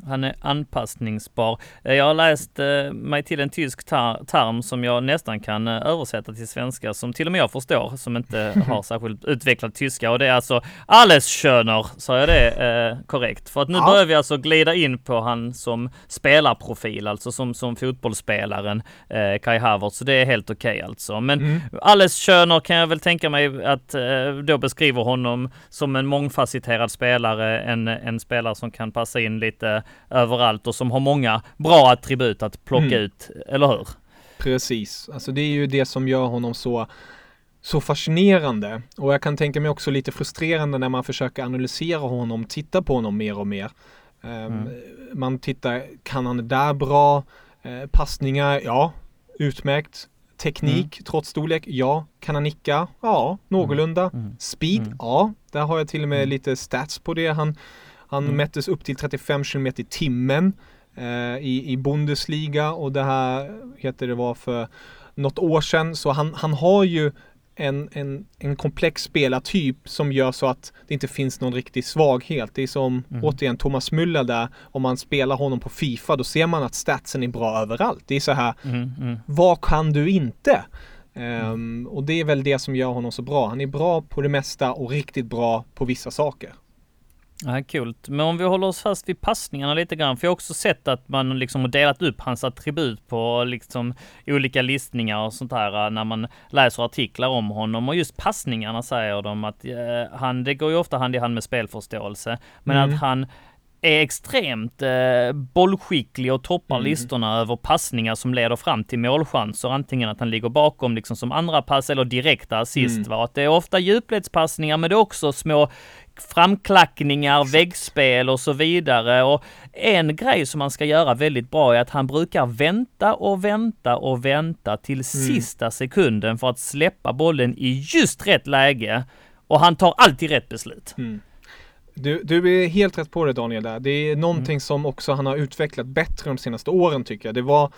Han är anpassningsbar. Eh, jag har läst eh, mig till en tysk term som jag nästan kan eh, översätta till svenska, som till och med jag förstår, som inte har särskilt utvecklad tyska. Och det är alltså Allesschöner, sa jag det eh, korrekt? För att nu ja. börjar vi alltså glida in på han som spelarprofil, alltså som, som fotbollsspelaren eh, Kai Havertz. Så det är helt okej okay alltså. Men mm. Allesschöner kan jag väl tänka mig att eh, då beskriver honom som en mångfacetterad spelare, en, en spelare som kan passa in lite överallt och som har många bra attribut att plocka mm. ut, eller hur? Precis, alltså det är ju det som gör honom så så fascinerande och jag kan tänka mig också lite frustrerande när man försöker analysera honom, titta på honom mer och mer. Um, mm. Man tittar, kan han där bra? Uh, passningar, ja, utmärkt. Teknik, mm. trots storlek, ja. Kan han nicka? Ja, någorlunda. Mm. mm. Speed, mm. ja. Där har jag till och med mm. lite stats på det. Han han mm. mättes upp till 35 km i timmen eh, i, i Bundesliga och det här heter det var för något år sedan. Så han, han har ju en, en, en komplex spelartyp som gör så att det inte finns någon riktig svaghet. Det är som mm. återigen Thomas Müller där. Om man spelar honom på Fifa då ser man att statsen är bra överallt. Det är så här, mm. Mm. vad kan du inte? Um, och det är väl det som gör honom så bra. Han är bra på det mesta och riktigt bra på vissa saker. Ja, kul. Men om vi håller oss fast vid passningarna lite grann, för jag har också sett att man liksom har delat upp hans attribut på liksom olika listningar och sånt här när man läser artiklar om honom och just passningarna säger de att eh, han, det går ju ofta hand i hand med spelförståelse, men mm. att han är extremt eh, bollskicklig och toppar mm. listorna över passningar som leder fram till målchanser. Antingen att han ligger bakom liksom som andra pass eller direkta assist. Mm. Va? Att det är ofta djupledspassningar men det är också små framklackningar, väggspel och så vidare. Och en grej som man ska göra väldigt bra är att han brukar vänta och vänta och vänta till mm. sista sekunden för att släppa bollen i just rätt läge. Och han tar alltid rätt beslut. Mm. Du, du är helt rätt på det Daniel där. Det är någonting mm. som också han har utvecklat bättre de senaste åren tycker jag. Det var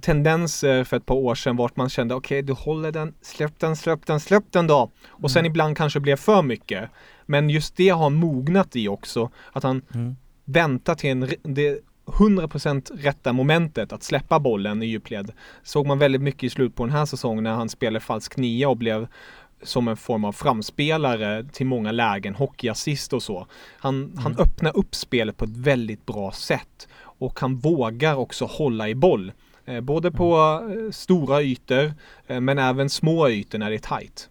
tendenser för ett par år sedan vart man kände okej okay, du håller den, släpp den, släpp den, släpp den då. Och sen mm. ibland kanske blev för mycket. Men just det har mognat i också. Att han mm. väntar till en, det 100% rätta momentet att släppa bollen i djupled. Såg man väldigt mycket i slut på den här säsongen när han spelade falsk nia och blev som en form av framspelare till många lägen, hockeyassist och så. Han, mm. han öppnar upp spelet på ett väldigt bra sätt och han vågar också hålla i boll. Eh, både på mm. eh, stora ytor eh, men även små ytor när det är tajt.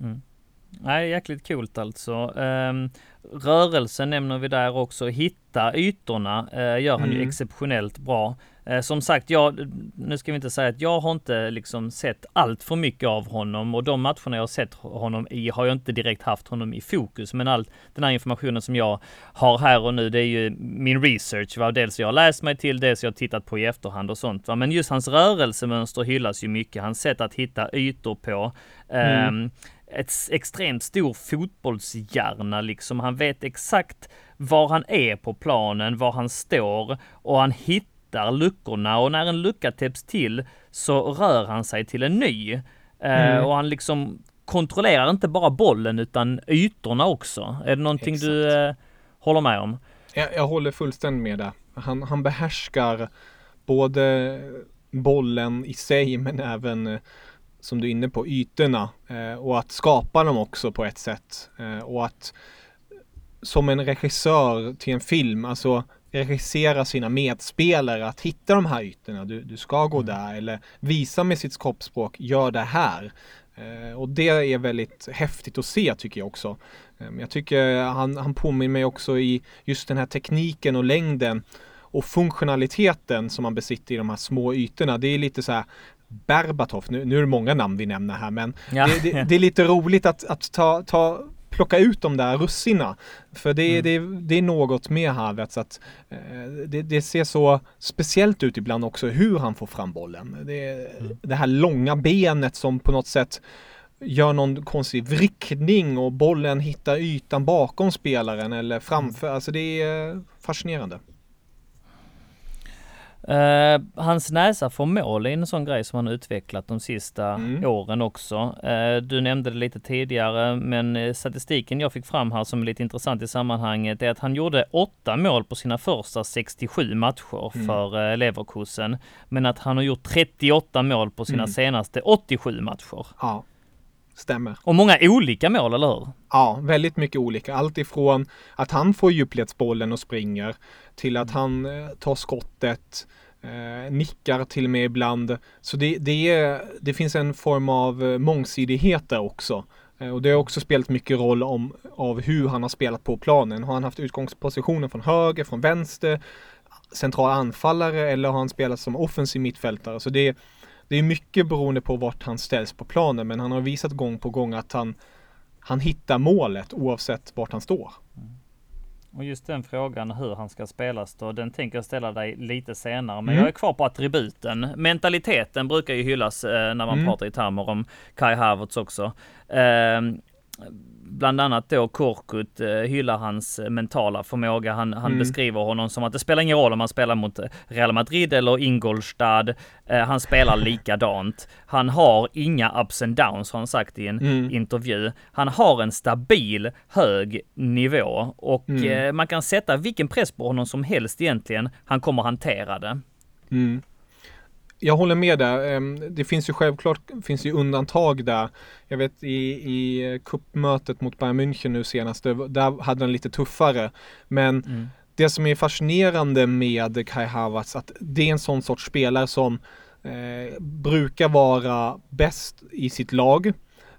Mm. Nej, jäkligt coolt alltså. Um, rörelsen nämner vi där också. Hitta ytorna uh, gör han mm. ju exceptionellt bra. Uh, som sagt, jag, nu ska vi inte säga att jag har inte liksom sett allt för mycket av honom och de matcherna jag har sett honom i har jag inte direkt haft honom i fokus. Men all den här informationen som jag har här och nu, det är ju min research. Va? Dels jag har läst mig till, dels jag har tittat på i efterhand och sånt. Va? Men just hans rörelsemönster hyllas ju mycket. Hans sätt att hitta ytor på. Mm. Um, ett extremt stor fotbollshjärna liksom. Han vet exakt var han är på planen, var han står och han hittar luckorna och när en lucka täpps till så rör han sig till en ny. Eh, mm. och han liksom kontrollerar inte bara bollen utan ytorna också. Är det någonting exakt. du eh, håller med om? Jag, jag håller fullständigt med där. Han, han behärskar både bollen i sig men även som du är inne på, ytorna eh, och att skapa dem också på ett sätt. Eh, och att som en regissör till en film, alltså regissera sina medspelare att hitta de här ytorna. Du, du ska gå mm. där eller visa med sitt kroppsspråk, gör det här. Eh, och det är väldigt häftigt att se tycker jag också. Eh, jag tycker han, han påminner mig också i just den här tekniken och längden och funktionaliteten som man besitter i de här små ytorna. Det är lite så här Berbatov, nu, nu är det många namn vi nämner här men ja. det, det, det, är lite roligt att, att ta, ta plocka ut de där russina. För det, mm. det, det är något med Havertz att eh, det, det, ser så speciellt ut ibland också hur han får fram bollen. Det, mm. det här långa benet som på något sätt gör någon konstig vrickning och bollen hittar ytan bakom spelaren eller framför. Mm. Alltså det är fascinerande. Uh, hans näsa för mål är en sån grej som han utvecklat de sista mm. åren också. Uh, du nämnde det lite tidigare, men eh, statistiken jag fick fram här som är lite intressant i sammanhanget är att han gjorde åtta mål på sina första 67 matcher mm. för uh, Leverkusen, men att han har gjort 38 mål på sina mm. senaste 87 matcher. Ja. Stämmer. Och många olika mål, eller hur? Ja, väldigt mycket olika. Allt ifrån att han får djupledsbollen och springer till att han eh, tar skottet, eh, nickar till och med ibland. Så det, det, är, det finns en form av eh, mångsidighet där också. Eh, och det har också spelat mycket roll om, av hur han har spelat på planen. Har han haft utgångspositionen från höger, från vänster, central anfallare eller har han spelat som offensiv mittfältare? Så det, det är mycket beroende på vart han ställs på planen, men han har visat gång på gång att han, han hittar målet oavsett vart han står. Och just den frågan hur han ska spelas då, den tänker jag ställa dig lite senare. Men mm. jag är kvar på attributen. Mentaliteten brukar ju hyllas eh, när man mm. pratar i termer om Kai Havertz också. Eh, bland annat då Korkut eh, hyllar hans mentala förmåga. Han, han mm. beskriver honom som att det spelar ingen roll om han spelar mot Real Madrid eller Ingolstad. Eh, han spelar likadant. Han har inga ups and downs har han sagt i en mm. intervju. Han har en stabil hög nivå och mm. eh, man kan sätta vilken press på honom som helst egentligen. Han kommer hantera det. Mm jag håller med där. Ehm, det finns ju självklart finns ju undantag där. Jag vet i, i kuppmötet mot Bayern München nu senast, där hade han lite tuffare. Men mm. det som är fascinerande med Kai Havertz, att det är en sån sorts spelare som eh, brukar vara bäst i sitt lag.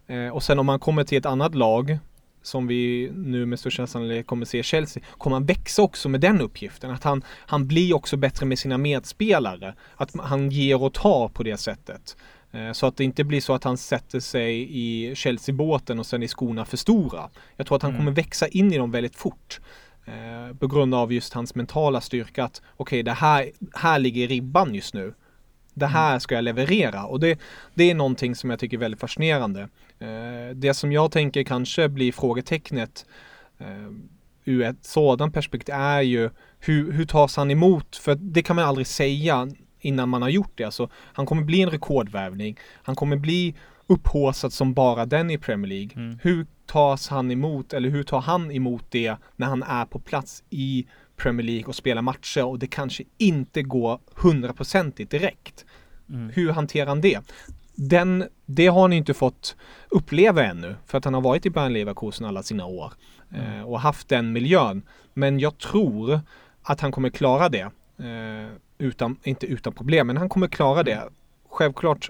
Eh, och sen om man kommer till ett annat lag som vi nu med största sannolikhet kommer se Chelsea, kommer han växa också med den uppgiften. Att han, han blir också bättre med sina medspelare. Att han ger och tar på det sättet. Eh, så att det inte blir så att han sätter sig i Chelsea-båten och sen är skorna för stora. Jag tror att han mm. kommer växa in i dem väldigt fort. Eh, på grund av just hans mentala styrka att okej, okay, det här, här ligger ribban just nu. Det mm. här ska jag leverera och det, det är någonting som jag tycker är väldigt fascinerande. Eh, det som jag tänker kanske blir frågetecknet eh, ur ett sådant perspektiv är ju hur, hur tas han emot? För det kan man aldrig säga innan man har gjort det. Alltså, han kommer bli en rekordvärvning. Han kommer bli upphåsad som bara den i Premier League. Mm. Hur tas han emot eller hur tar han emot det när han är på plats i Premier League och spelar matcher och det kanske inte går hundraprocentigt direkt. Mm. Hur hanterar han det? Den, det har han inte fått uppleva ännu för att han har varit i Bayern Leverkusen alla sina år mm. eh, och haft den miljön. Men jag tror att han kommer klara det. Eh, utan, inte utan problem, men han kommer klara det. Självklart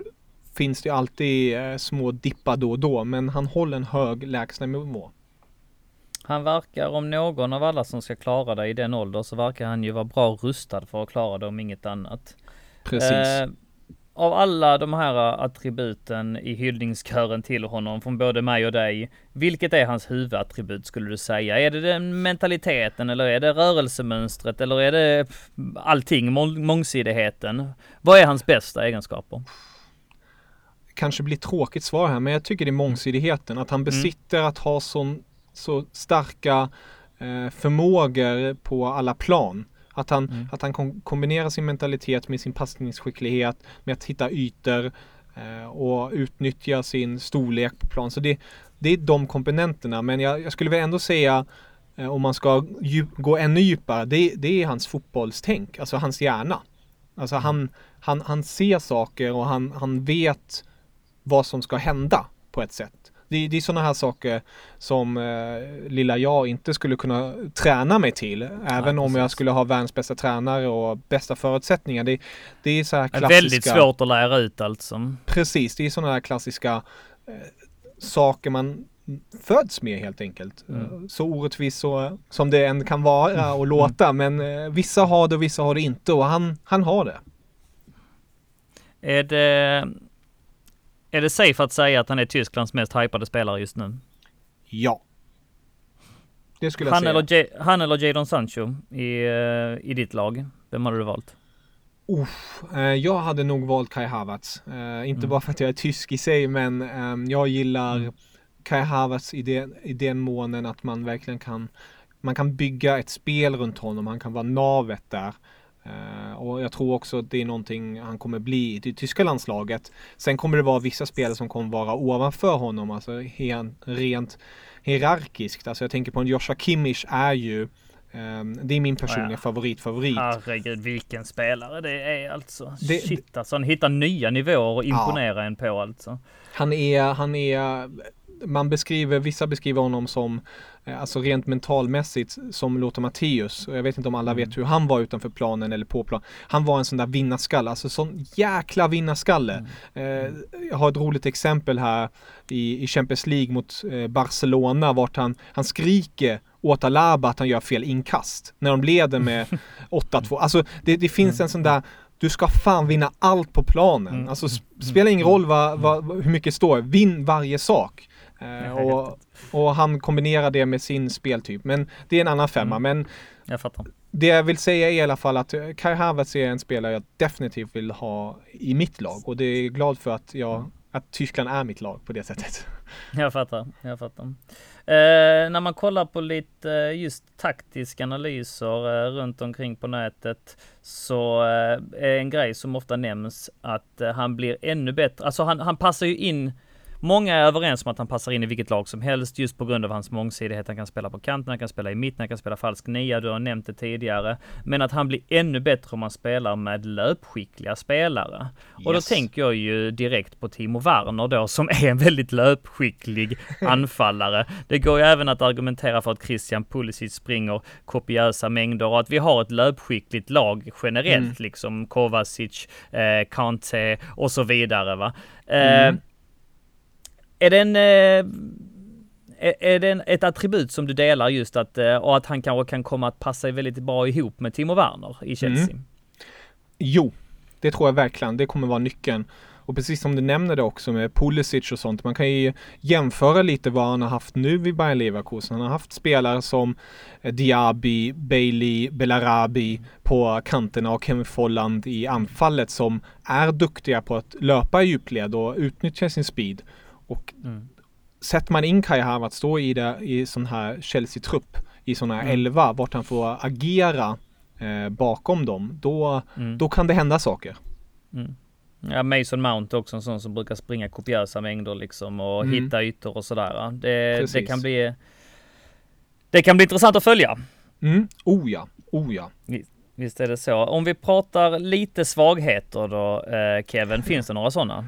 finns det alltid eh, små dippar då och då, men han håller en hög lägstanivå. Han verkar, om någon av alla som ska klara det i den åldern, så verkar han ju vara bra rustad för att klara det om inget annat. Precis. Eh, av alla de här attributen i hyllningskören till honom från både mig och dig, vilket är hans huvudattribut skulle du säga? Är det den mentaliteten eller är det rörelsemönstret eller är det allting, mångsidigheten? Vad är hans bästa egenskaper? Kanske blir tråkigt svar här, men jag tycker det är mångsidigheten. Att han mm. besitter mm. att ha sån så starka eh, förmågor på alla plan. Att han, mm. att han kom, kombinerar sin mentalitet med sin passningsskicklighet, med att hitta ytor eh, och utnyttja sin storlek på plan. Så det, det är de komponenterna. Men jag, jag skulle väl ändå säga eh, om man ska djup, gå ännu djupare, det, det är hans fotbollstänk, alltså hans hjärna. Alltså han, han, han ser saker och han, han vet vad som ska hända på ett sätt. Det, det är sådana här saker som eh, lilla jag inte skulle kunna träna mig till. Även ja, om jag skulle ha världens bästa tränare och bästa förutsättningar. Det, det är så här klassiska... Väldigt svårt att lära ut alltså. Precis, det är sådana här klassiska eh, saker man föds med helt enkelt. Mm. Så orättvist så, som det än kan vara och låta. Mm. Men eh, vissa har det och vissa har det inte och han, han har det. Är det är det safe att säga att han är Tysklands mest hypade spelare just nu? Ja. Det skulle jag han säga. Eller J han eller Jadon Sancho i, uh, i ditt lag? Vem hade du valt? Uff, uh, jag hade nog valt Kai Havertz. Uh, inte mm. bara för att jag är tysk i sig, men um, jag gillar mm. Kai Havertz i den, i den månen att man verkligen kan man kan bygga ett spel runt honom. Han kan vara navet där. Uh, och jag tror också att det är någonting han kommer bli i det tyska landslaget. Sen kommer det vara vissa spelare som kommer vara ovanför honom, alltså rent hierarkiskt. Alltså jag tänker på en Joshua Kimmich är ju um, det är min personliga ja. favorit, favorit. Herregud vilken spelare det är alltså. Det, Shit alltså, han hittar nya nivåer och imponerar ja. en på alltså. Han är, han är man beskriver, vissa beskriver honom som, eh, alltså rent mentalmässigt, som Lothar Matthäus. Och jag vet inte om alla vet mm. hur han var utanför planen eller på plan. Han var en sån där vinnarskalle, alltså sån jäkla vinnarskalle. Mm. Eh, jag har ett roligt exempel här i, i Champions League mot eh, Barcelona, vart han, han skriker åt Alaba att han gör fel inkast. När de leder med 8-2. Alltså det, det finns en sån där du ska fan vinna allt på planen. Mm. Alltså spela ingen roll vad, vad, hur mycket det står, vinn varje sak. Eh, och, och, han kombinerar det med sin speltyp. Men det är en annan femma. Mm. Men jag fattar. Det jag vill säga är i alla fall att Kai Havertz är en spelare jag definitivt vill ha i mitt lag. Och det är glad för att jag att Tyskland är mitt lag på det sättet. Jag fattar, jag fattar. Eh, när man kollar på lite just taktiska analyser eh, runt omkring på nätet så eh, är en grej som ofta nämns att eh, han blir ännu bättre. Alltså han, han passar ju in Många är överens om att han passar in i vilket lag som helst just på grund av hans mångsidighet. Han kan spela på kanten, han kan spela i mitten, han kan spela falsk nia. Du har nämnt det tidigare. Men att han blir ännu bättre om man spelar med löpskickliga spelare. Yes. Och då tänker jag ju direkt på Timo Werner då som är en väldigt löpskicklig anfallare. Det går ju även att argumentera för att Christian Pulisic springer kopiösa mängder och att vi har ett löpskickligt lag generellt, mm. liksom Kovacic, eh, Kante och så vidare. Va? Eh, mm. Är det en... Eh, är det en, ett attribut som du delar just att, eh, och att han kanske kan komma att passa väldigt bra ihop med Timo Werner i Chelsea? Mm. Jo, det tror jag verkligen. Det kommer vara nyckeln. Och precis som du nämner det också med Pulisic och sånt. Man kan ju jämföra lite vad han har haft nu vid Bayern Leverkusen. Han har haft spelare som eh, Diaby, Bailey, Belarabi på kanterna och Kevin Folland i anfallet som är duktiga på att löpa i djupled och utnyttja sin speed. Och mm. sätter man in Kai Havertz då i, det, i sån här Chelsea-trupp, i sån här mm. elva, vart han får agera eh, bakom dem, då, mm. då kan det hända saker. Mm. Ja, Mason Mount är också en sån som brukar springa kopiösa mängder liksom och mm. hitta ytor och sådär. Det, det, kan bli Det kan bli intressant att följa. Mm. Oh ja, oh ja. Visst är det så. Om vi pratar lite svagheter då, eh, Kevin, finns det några sådana?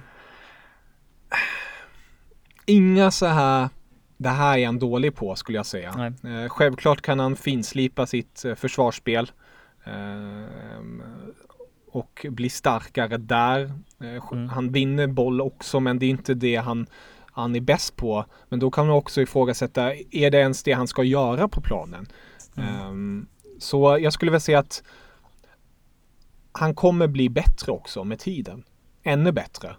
Inga så här det här är han dålig på skulle jag säga. Eh, självklart kan han finslipa sitt eh, försvarsspel. Eh, och bli starkare där. Eh, mm. Han vinner boll också men det är inte det han, han är bäst på. Men då kan man också ifrågasätta, är det ens det han ska göra på planen? Mm. Ehm, så jag skulle vilja säga att han kommer bli bättre också med tiden. Ännu bättre.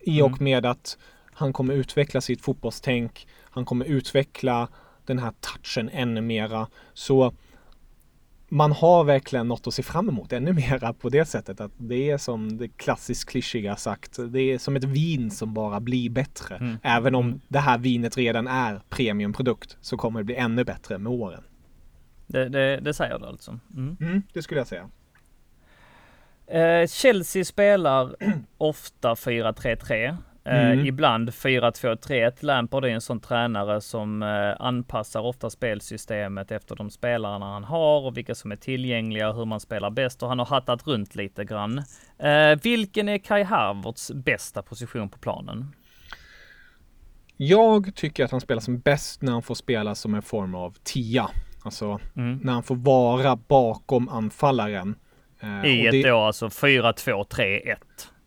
I och mm. med att han kommer utveckla sitt fotbollstänk. Han kommer utveckla den här touchen ännu mera. Så man har verkligen något att se fram emot ännu mera på det sättet att det är som det klassiskt klyschiga sagt. Det är som ett vin som bara blir bättre. Mm. Även om det här vinet redan är premiumprodukt så kommer det bli ännu bättre med åren. Det, det, det säger du alltså? Mm. mm det skulle jag säga. Eh, Chelsea spelar ofta 4-3-3. Eh, mm. ibland 4-2-3-1. Lampard är en sån tränare som eh, anpassar ofta spelsystemet efter de spelarna han har och vilka som är tillgängliga och hur man spelar bäst och han har hattat runt lite grann. Eh, vilken är Kai Havertz bästa position på planen? Jag tycker att han spelar som bäst när han får spela som en form av tia. Alltså Mm. när han får vara bakom anfallaren. Eh, I ett det- då alltså 4-2-3-1.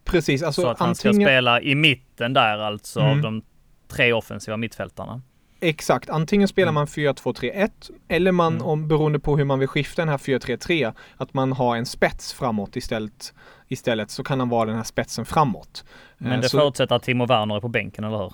Precis, alltså så att han ska spela i mitten där alltså av Mm. de tre offensiva mittfältarna. exakt, antingen spelar man 4-2-3-1 eller man, Mm. om, beroende på hur man vill skifta den här 4-3-3, att man har en spets framåt istället. Istället så kan han vara den här spetsen framåt. Men Eh, det så, förutsätter att Timo Werner är på bänken, eller hur?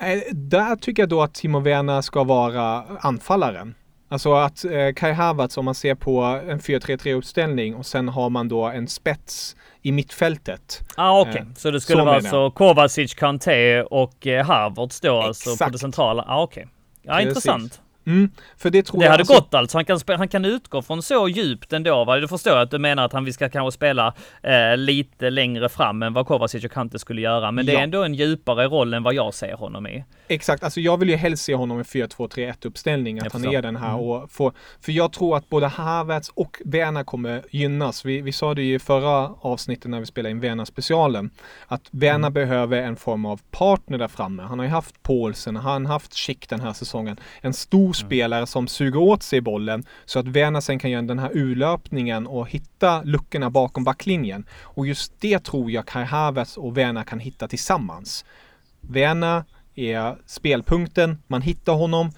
eh, där tycker jag då att Timo Werner ska vara anfallaren. Alltså att eh, Kai Havertz, om man ser på en 4-3-3 uppställning och sen har man då en spets i mittfältet. Ah, okej. Eh, så det skulle vara alltså Kovacic, Kanté och eh, Havertz då alltså på Exakt. det centrala? Ah, okej. Ja, Precis. intressant. Mm, för det tror Det jag hade alltså- gått alltså. Han kan, han kan utgå från så djupt ändå. Va? Du förstår att du menar att han vi ska kanske spela eh, lite längre fram än vad Kovacic och Kante skulle göra. Men det är ändå en djupare roll än vad jag ser honom i. Exakt, alltså jag vill ju helst se honom i 4-2-3-1 uppställning, att Jag han är den här Mm. och får, för jag tror att både Havertz och Werner kommer gynnas. Vi, vi sa det ju i förra avsnittet när vi spelade in Werner specialen, att Werner Mm. behöver en form av partner där framme. Han har ju haft Paulsen, han har haft Schick den här säsongen. En stor spelare som suger åt sig bollen så att Werner sen kan göra den här urlöpningen och hitta luckorna bakom backlinjen. Och just det tror jag Kai Havertz och Werner kan hitta tillsammans. Werner är spelpunkten, man hittar honom.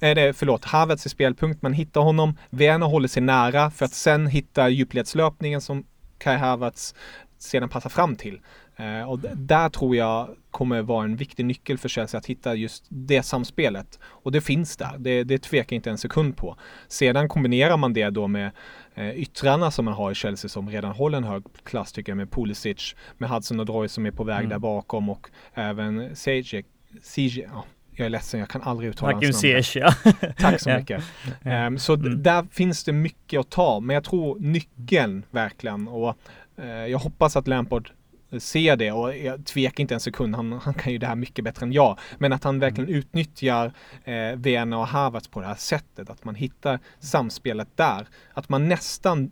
Eh, förlåt, Havertz är spelpunkt, man hittar honom. Werner håller sig nära för att sen hitta djupledslöpningen som Kai Havertz sedan passar fram till. Eh, och där tror jag kommer vara en viktig nyckel för Chelsea att hitta just det samspelet. Och det finns där, det, det tvekar inte en sekund på. Sedan kombinerar man det då med eh, yttrarna som man har i Chelsea som redan håller en hög klass tycker jag med Pulisic, med Hudson Odoi som är på väg Mm. där bakom och även Sejek, Sijek, ja, jag är ledsen, jag kan aldrig uttala Hakim hans namn. Ja. Tack så mycket. Ehm, så Mm. där finns det mycket att ta, men jag tror nyckeln verkligen och eh, jag hoppas att Lampard ser det och jag tvekar inte en sekund, han, han kan ju det här mycket bättre än jag. Men att han verkligen Mm. utnyttjar eh, Werner och Havertz på det här sättet, att man hittar samspelet där. Att man nästan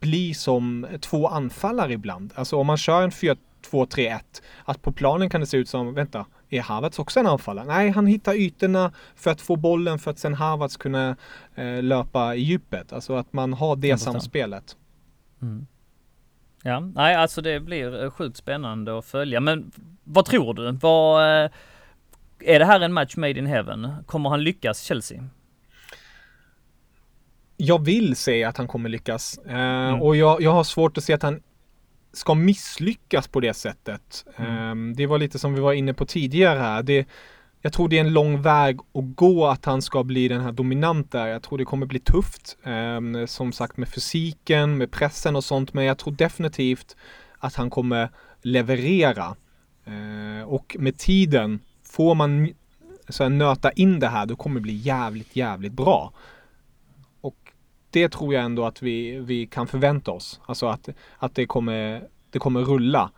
blir som två anfallare ibland. Alltså om man kör en 4-2-3-1, att på planen kan det se ut som, vänta, är Havertz också en anfallare? Nej, han hittar ytorna för att få bollen för att sen Havertz kunna eh, löpa i djupet. Alltså att man har det samspelet. Mm. Ja, nej alltså det blir eh, sjukt spännande att följa. Men vad tror du? Vad, eh, är det här en match made in heaven? Kommer han lyckas Chelsea? Jag vill se att han kommer lyckas. Eh, Och jag, jag har svårt att se att han ska misslyckas på det sättet. Eh, det var lite som vi var inne på tidigare här. Det, jag tror det är en lång väg att gå att han ska bli den här dominanta. Jag tror det kommer bli tufft. Eh, som sagt med fysiken, med pressen och sånt. Men jag tror definitivt att han kommer leverera. Eh, och med tiden, får man så här, nöta in det här, då kommer det bli jävligt, jävligt bra. Och det tror jag ändå att vi, vi kan förvänta oss. Alltså att, att det, kommer, det kommer rulla.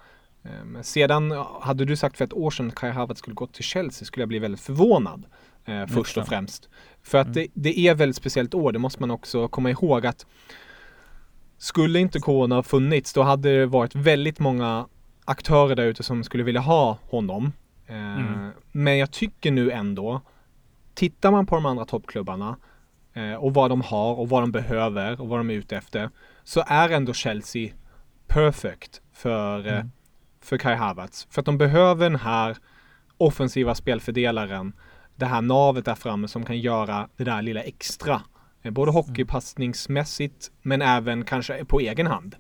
Eh, Sedan hade du sagt för ett år sedan att Kai Havertz skulle gå till Chelsea skulle jag bli väldigt förvånad. Eh, först och främst. För att det, det är väldigt speciellt år, det måste man också komma ihåg att skulle inte corona ha funnits då hade det varit väldigt många aktörer där ute som skulle vilja ha honom. Eh, Mm. Men jag tycker nu ändå, tittar man på de andra toppklubbarna eh, och vad de har och vad de behöver och vad de är ute efter så är ändå Chelsea perfect för, eh, Mm. För Kai Havertz. För att de behöver den här offensiva spelfördelaren, det här navet där framme som kan göra det där lilla extra. Eh, Både hockeypassningsmässigt men även kanske på egen hand.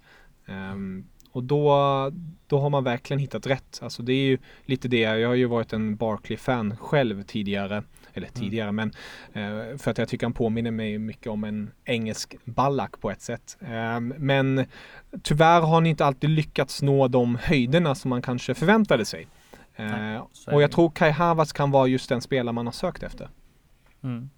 Ehm, och då, då har man verkligen hittat rätt. Alltså det är ju lite det, jag har ju varit en Barkley-fan själv tidigare. Eller tidigare, men eh, för att jag tycker han påminner mig mycket om en engelsk ballack på ett sätt. Ehm, men tyvärr har han inte alltid lyckats nå de höjderna som man kanske förväntade sig. Nej, Eh, och jag tror Kai Havertz kan vara just den spelare man har sökt efter. Mm.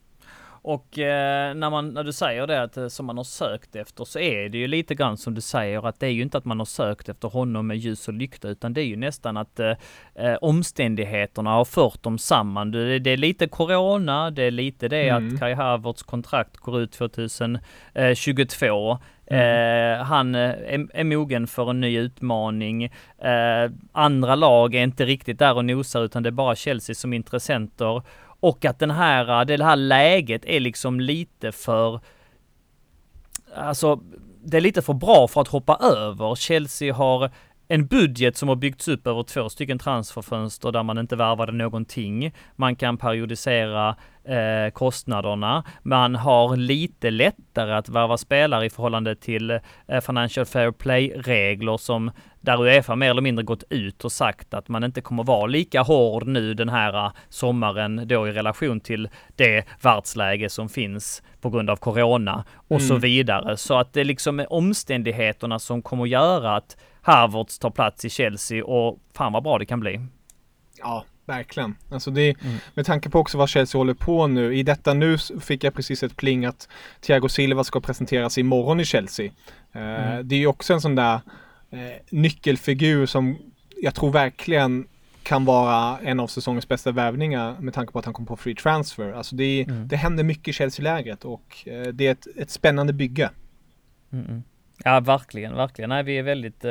Och eh, när, man, när du säger det att, eh, som man har sökt efter så är det ju lite grann som du säger att det är ju inte att man har sökt efter honom med ljus och lykta utan det är ju nästan att eh, eh omständigheterna har fört dem samman. Det, det, är lite corona, det är lite det mm. att Kai Havertz kontrakt går ut 2022. Mm. Eh, han är, är, mogen för en ny utmaning. Eh, andra lag är inte riktigt där och nosar utan det är bara Chelsea som intressenter. Och att den här, eh, det här läget är liksom lite för, alltså det är lite för bra för att hoppa över. Chelsea har en budget som har byggts upp över två stycken transferfönster där man inte värvade någonting. Man kan periodisera eh, kostnaderna. Man har lite lättare att värva spelare i förhållande till eh, Financial Fair Play-regler som där Uefa mer eller mindre gått ut och sagt att man inte kommer vara lika hård nu den här eh, sommaren då i relation till det världsläge som finns på grund av corona och mm. så vidare. Så att det är liksom omständigheterna som kommer göra att Havertz tar plats i Chelsea och fan vad bra det kan bli. Ja, verkligen. Alltså det, mm. med tanke på också vad Chelsea håller på nu. I detta nu fick jag precis ett pling att Thiago Silva ska presenteras imorgon i Chelsea. Eh, mm. Uh, det är ju också en sån där uh, nyckelfigur som jag tror verkligen kan vara en av säsongens bästa värvningar med tanke på att han kom på free transfer. Alltså det, mm. det händer mycket i Chelsea-lägret och uh, det är ett, ett spännande bygge. Mm, mm. Ja, verkligen, verkligen. Nej, vi är väldigt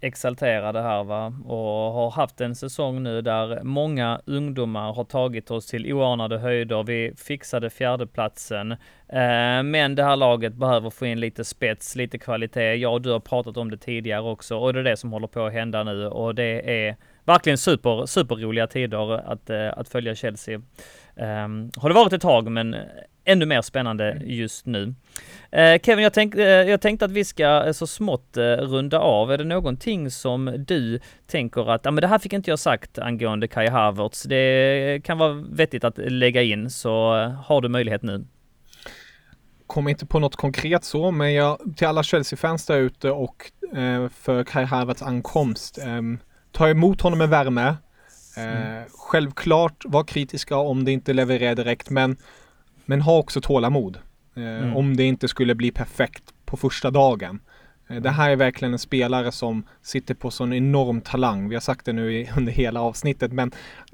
exalterade här va och har haft en säsong nu där många ungdomar har tagit oss till oanade höjder. Vi fixade fjärdeplatsen, eh, men det här laget behöver få in lite spets, lite kvalitet. Jag och du har pratat om det tidigare också och det är det som håller på att hända nu och det är verkligen super, superroliga tider att, eh, att följa Chelsea. Ehm, har det varit ett tag, men ännu mer spännande just nu. Uh, Kevin, jag, tänk, uh, jag tänkte att vi ska uh, så smått runda av. Är det någonting som du tänker att, ja men det här fick inte jag sagt angående Kai Havertz. Det kan vara vettigt att lägga in, så har du möjlighet nu. Kommer inte på något konkret så, men jag, till alla Chelsea-fans där ute och för Kai Havertz ankomst, um, ta emot honom med värme. Mm. Självklart var kritiska om det inte levererar direkt, men, men ha också tålamod. Eh, mm. Om det inte skulle bli perfekt på första dagen. Eh, det här är verkligen en spelare som sitter på sån enorm talang. Vi har sagt det nu under hela avsnittet, men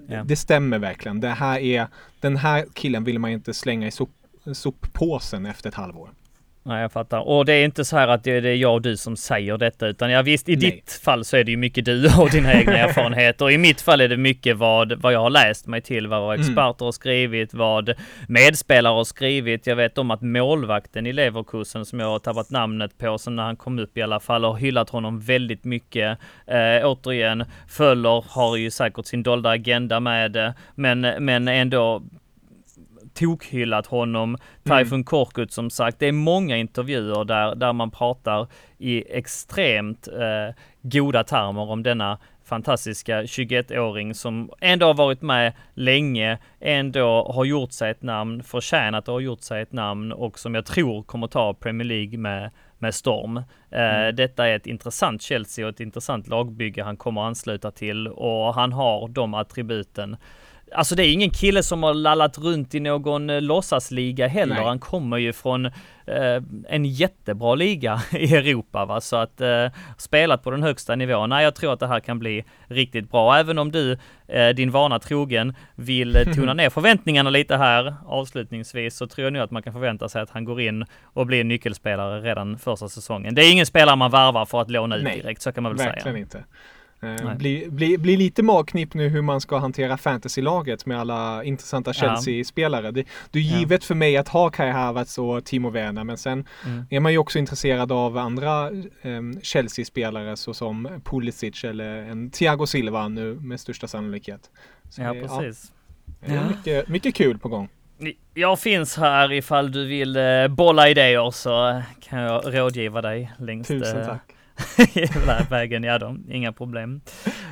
yeah. det stämmer verkligen. Det här är, den här killen vill man inte slänga i sop, soppåsen efter ett halvår. Nej, jag fattar. Och det är inte så här att det är jag och du som säger detta, utan ja visst, i Nej. ditt fall så är det ju mycket du och dina egna erfarenheter. I mitt fall är det mycket vad, vad jag har läst mig till, vad mm. experter mm. har skrivit, vad medspelare har skrivit. Jag vet om att målvakten i Leverkusen, som jag har tappat namnet på, som när han kom upp i alla fall, har hyllat honom väldigt mycket. Eh, återigen, Föller har ju säkert sin dolda agenda med det, men, men ändå tokhyllat honom. Typhoon mm. Korkut som sagt, det är många intervjuer där, där man pratar i extremt eh, goda termer om denna fantastiska 21-åring som ändå har varit med länge, ändå har gjort sig ett namn, förtjänat att ha gjort sig ett namn och som jag tror kommer ta Premier League med, med storm. Eh, mm. Detta är ett intressant Chelsea och ett intressant lagbygge han kommer ansluta till och han har de attributen Alltså det är ingen kille som har lallat runt i någon eh, låtsasliga heller. Nej. Han kommer ju från eh, en jättebra liga i Europa va, så att eh, spelat på den högsta nivån. Nej, jag tror att det här kan bli riktigt bra. Även om du, eh, din vana trogen, vill eh, tona ner förväntningarna lite här avslutningsvis så tror jag nu att man kan förvänta sig att han går in och blir nyckelspelare redan första säsongen. Det är ingen spelare man varvar för att låna ut Nej, direkt, så kan man väl verkligen säga. inte. Eh, bli, bli, bli lite magknip nu hur man ska hantera fantasylaget med alla intressanta Chelsea-spelare. Det, det är givet ja. för mig att ha Kai Havertz och Timo Werner men sen mm. är man ju också intresserad av andra um, Chelsea-spelare såsom Pulisic eller en Thiago Silva nu med största sannolikhet. Så ja, det, precis. Ja, ja. Mycket, mycket kul på gång. Jag finns här ifall du vill uh, bolla idéer så kan jag rådgiva dig längs Tusen tack hela vägen, ja då, inga problem.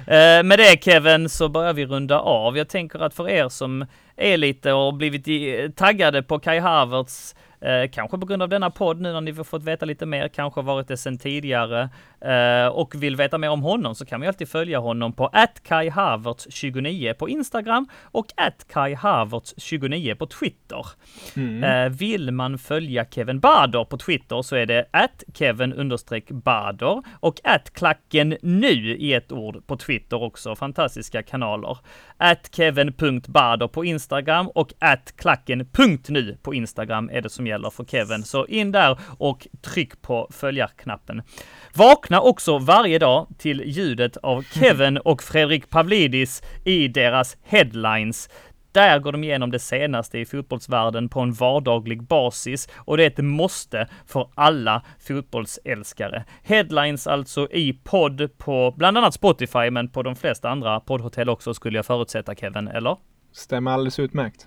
Eh, med det Kevin så börjar vi runda av. Jag tänker att för er som är lite och blivit taggade på Kai Havertz Eh, kanske på grund av denna podd nu när ni har fått veta lite mer, kanske varit det sedan tidigare eh, och vill veta mer om honom så kan man alltid följa honom på @kaihavertz29 på Instagram och @kaihavertz29 på Twitter. Mm. Eh, vill man följa Kevin Bader på Twitter så är det Kevin Bader och klacken nu i ett ord på Twitter också. Fantastiska kanaler. Kevin.bader på Instagram och klacken.nu på Instagram är det som gäller för Kevin. Så in där och tryck på följarknappen. Vakna också varje dag till ljudet av Kevin och Fredrik Pavlidis i deras headlines. Där går de igenom det senaste i fotbollsvärlden på en vardaglig basis och det är ett måste för alla fotbollsälskare. Headlines alltså i podd på bland annat Spotify, men på de flesta andra poddhotell också skulle jag förutsätta Kevin, eller? Stämmer alldeles utmärkt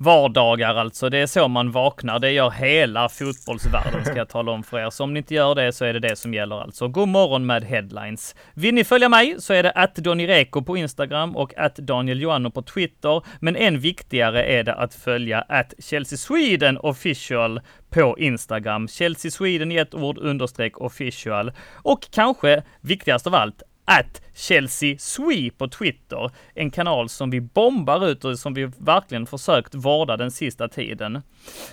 vardagar alltså. Det är så man vaknar. Det gör hela fotbollsvärlden ska jag tala om för er. Så om ni inte gör det så är det det som gäller alltså. God morgon med headlines. Vill ni följa mig så är det att Donny Reko på Instagram och att Daniel Joanno på Twitter. Men än viktigare är det att följa att Chelsea Sweden official på Instagram. Chelsea Sweden i ett ord understreck official. Och kanske viktigast av allt, att Chelsea Sweep på Twitter. En kanal som vi bombar ut och som vi verkligen försökt vårda den sista tiden.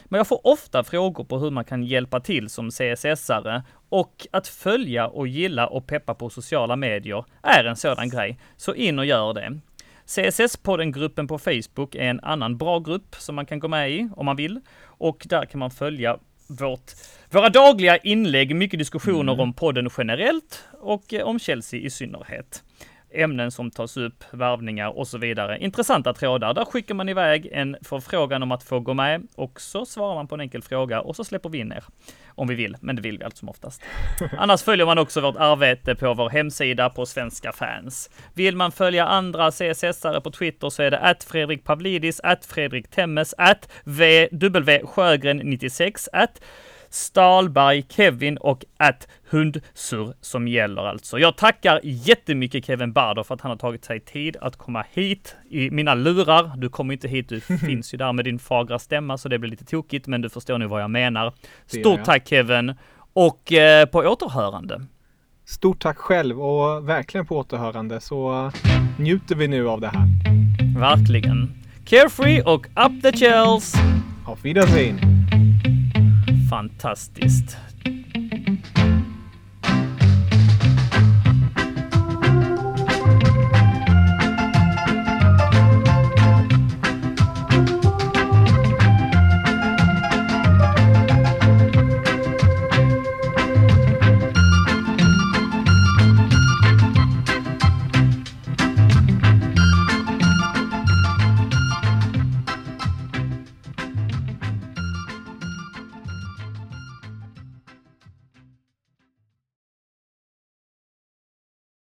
Men jag får ofta frågor på hur man kan hjälpa till som CSS-are och att följa och gilla och peppa på sociala medier är en sådan grej. Så in och gör det. CSS-podden-gruppen på Facebook är en annan bra grupp som man kan gå med i om man vill. Och där kan man följa vårt, våra dagliga inlägg, mycket diskussioner mm. om podden generellt och eh, om Chelsea i synnerhet. Ämnen som tas upp, värvningar och så vidare. Intressanta trådar. Där skickar man iväg en förfrågan om att få gå med och så svarar man på en enkel fråga och så släpper vi in er. Om vi vill, men det vill vi allt som oftast. Annars följer man också vårt arbete på vår hemsida på Svenska fans. Vill man följa andra CSS-are på Twitter så är det att Fredrik Pavlidis, att Fredrik Temmes, att W Sjögren 96, att Stalberg, Kevin och att Hundsur som gäller alltså. Jag tackar jättemycket Kevin Barder för att han har tagit sig tid att komma hit i mina lurar. Du kommer inte hit, du finns ju där med din fagra stämma så det blir lite tokigt, men du förstår nu vad jag menar. Stort tack Kevin och eh, på återhörande. Stort tack själv och verkligen på återhörande så njuter vi nu av det här. Verkligen. Carefree och up the chels! Auf Wiedersehen! Fantastiskt.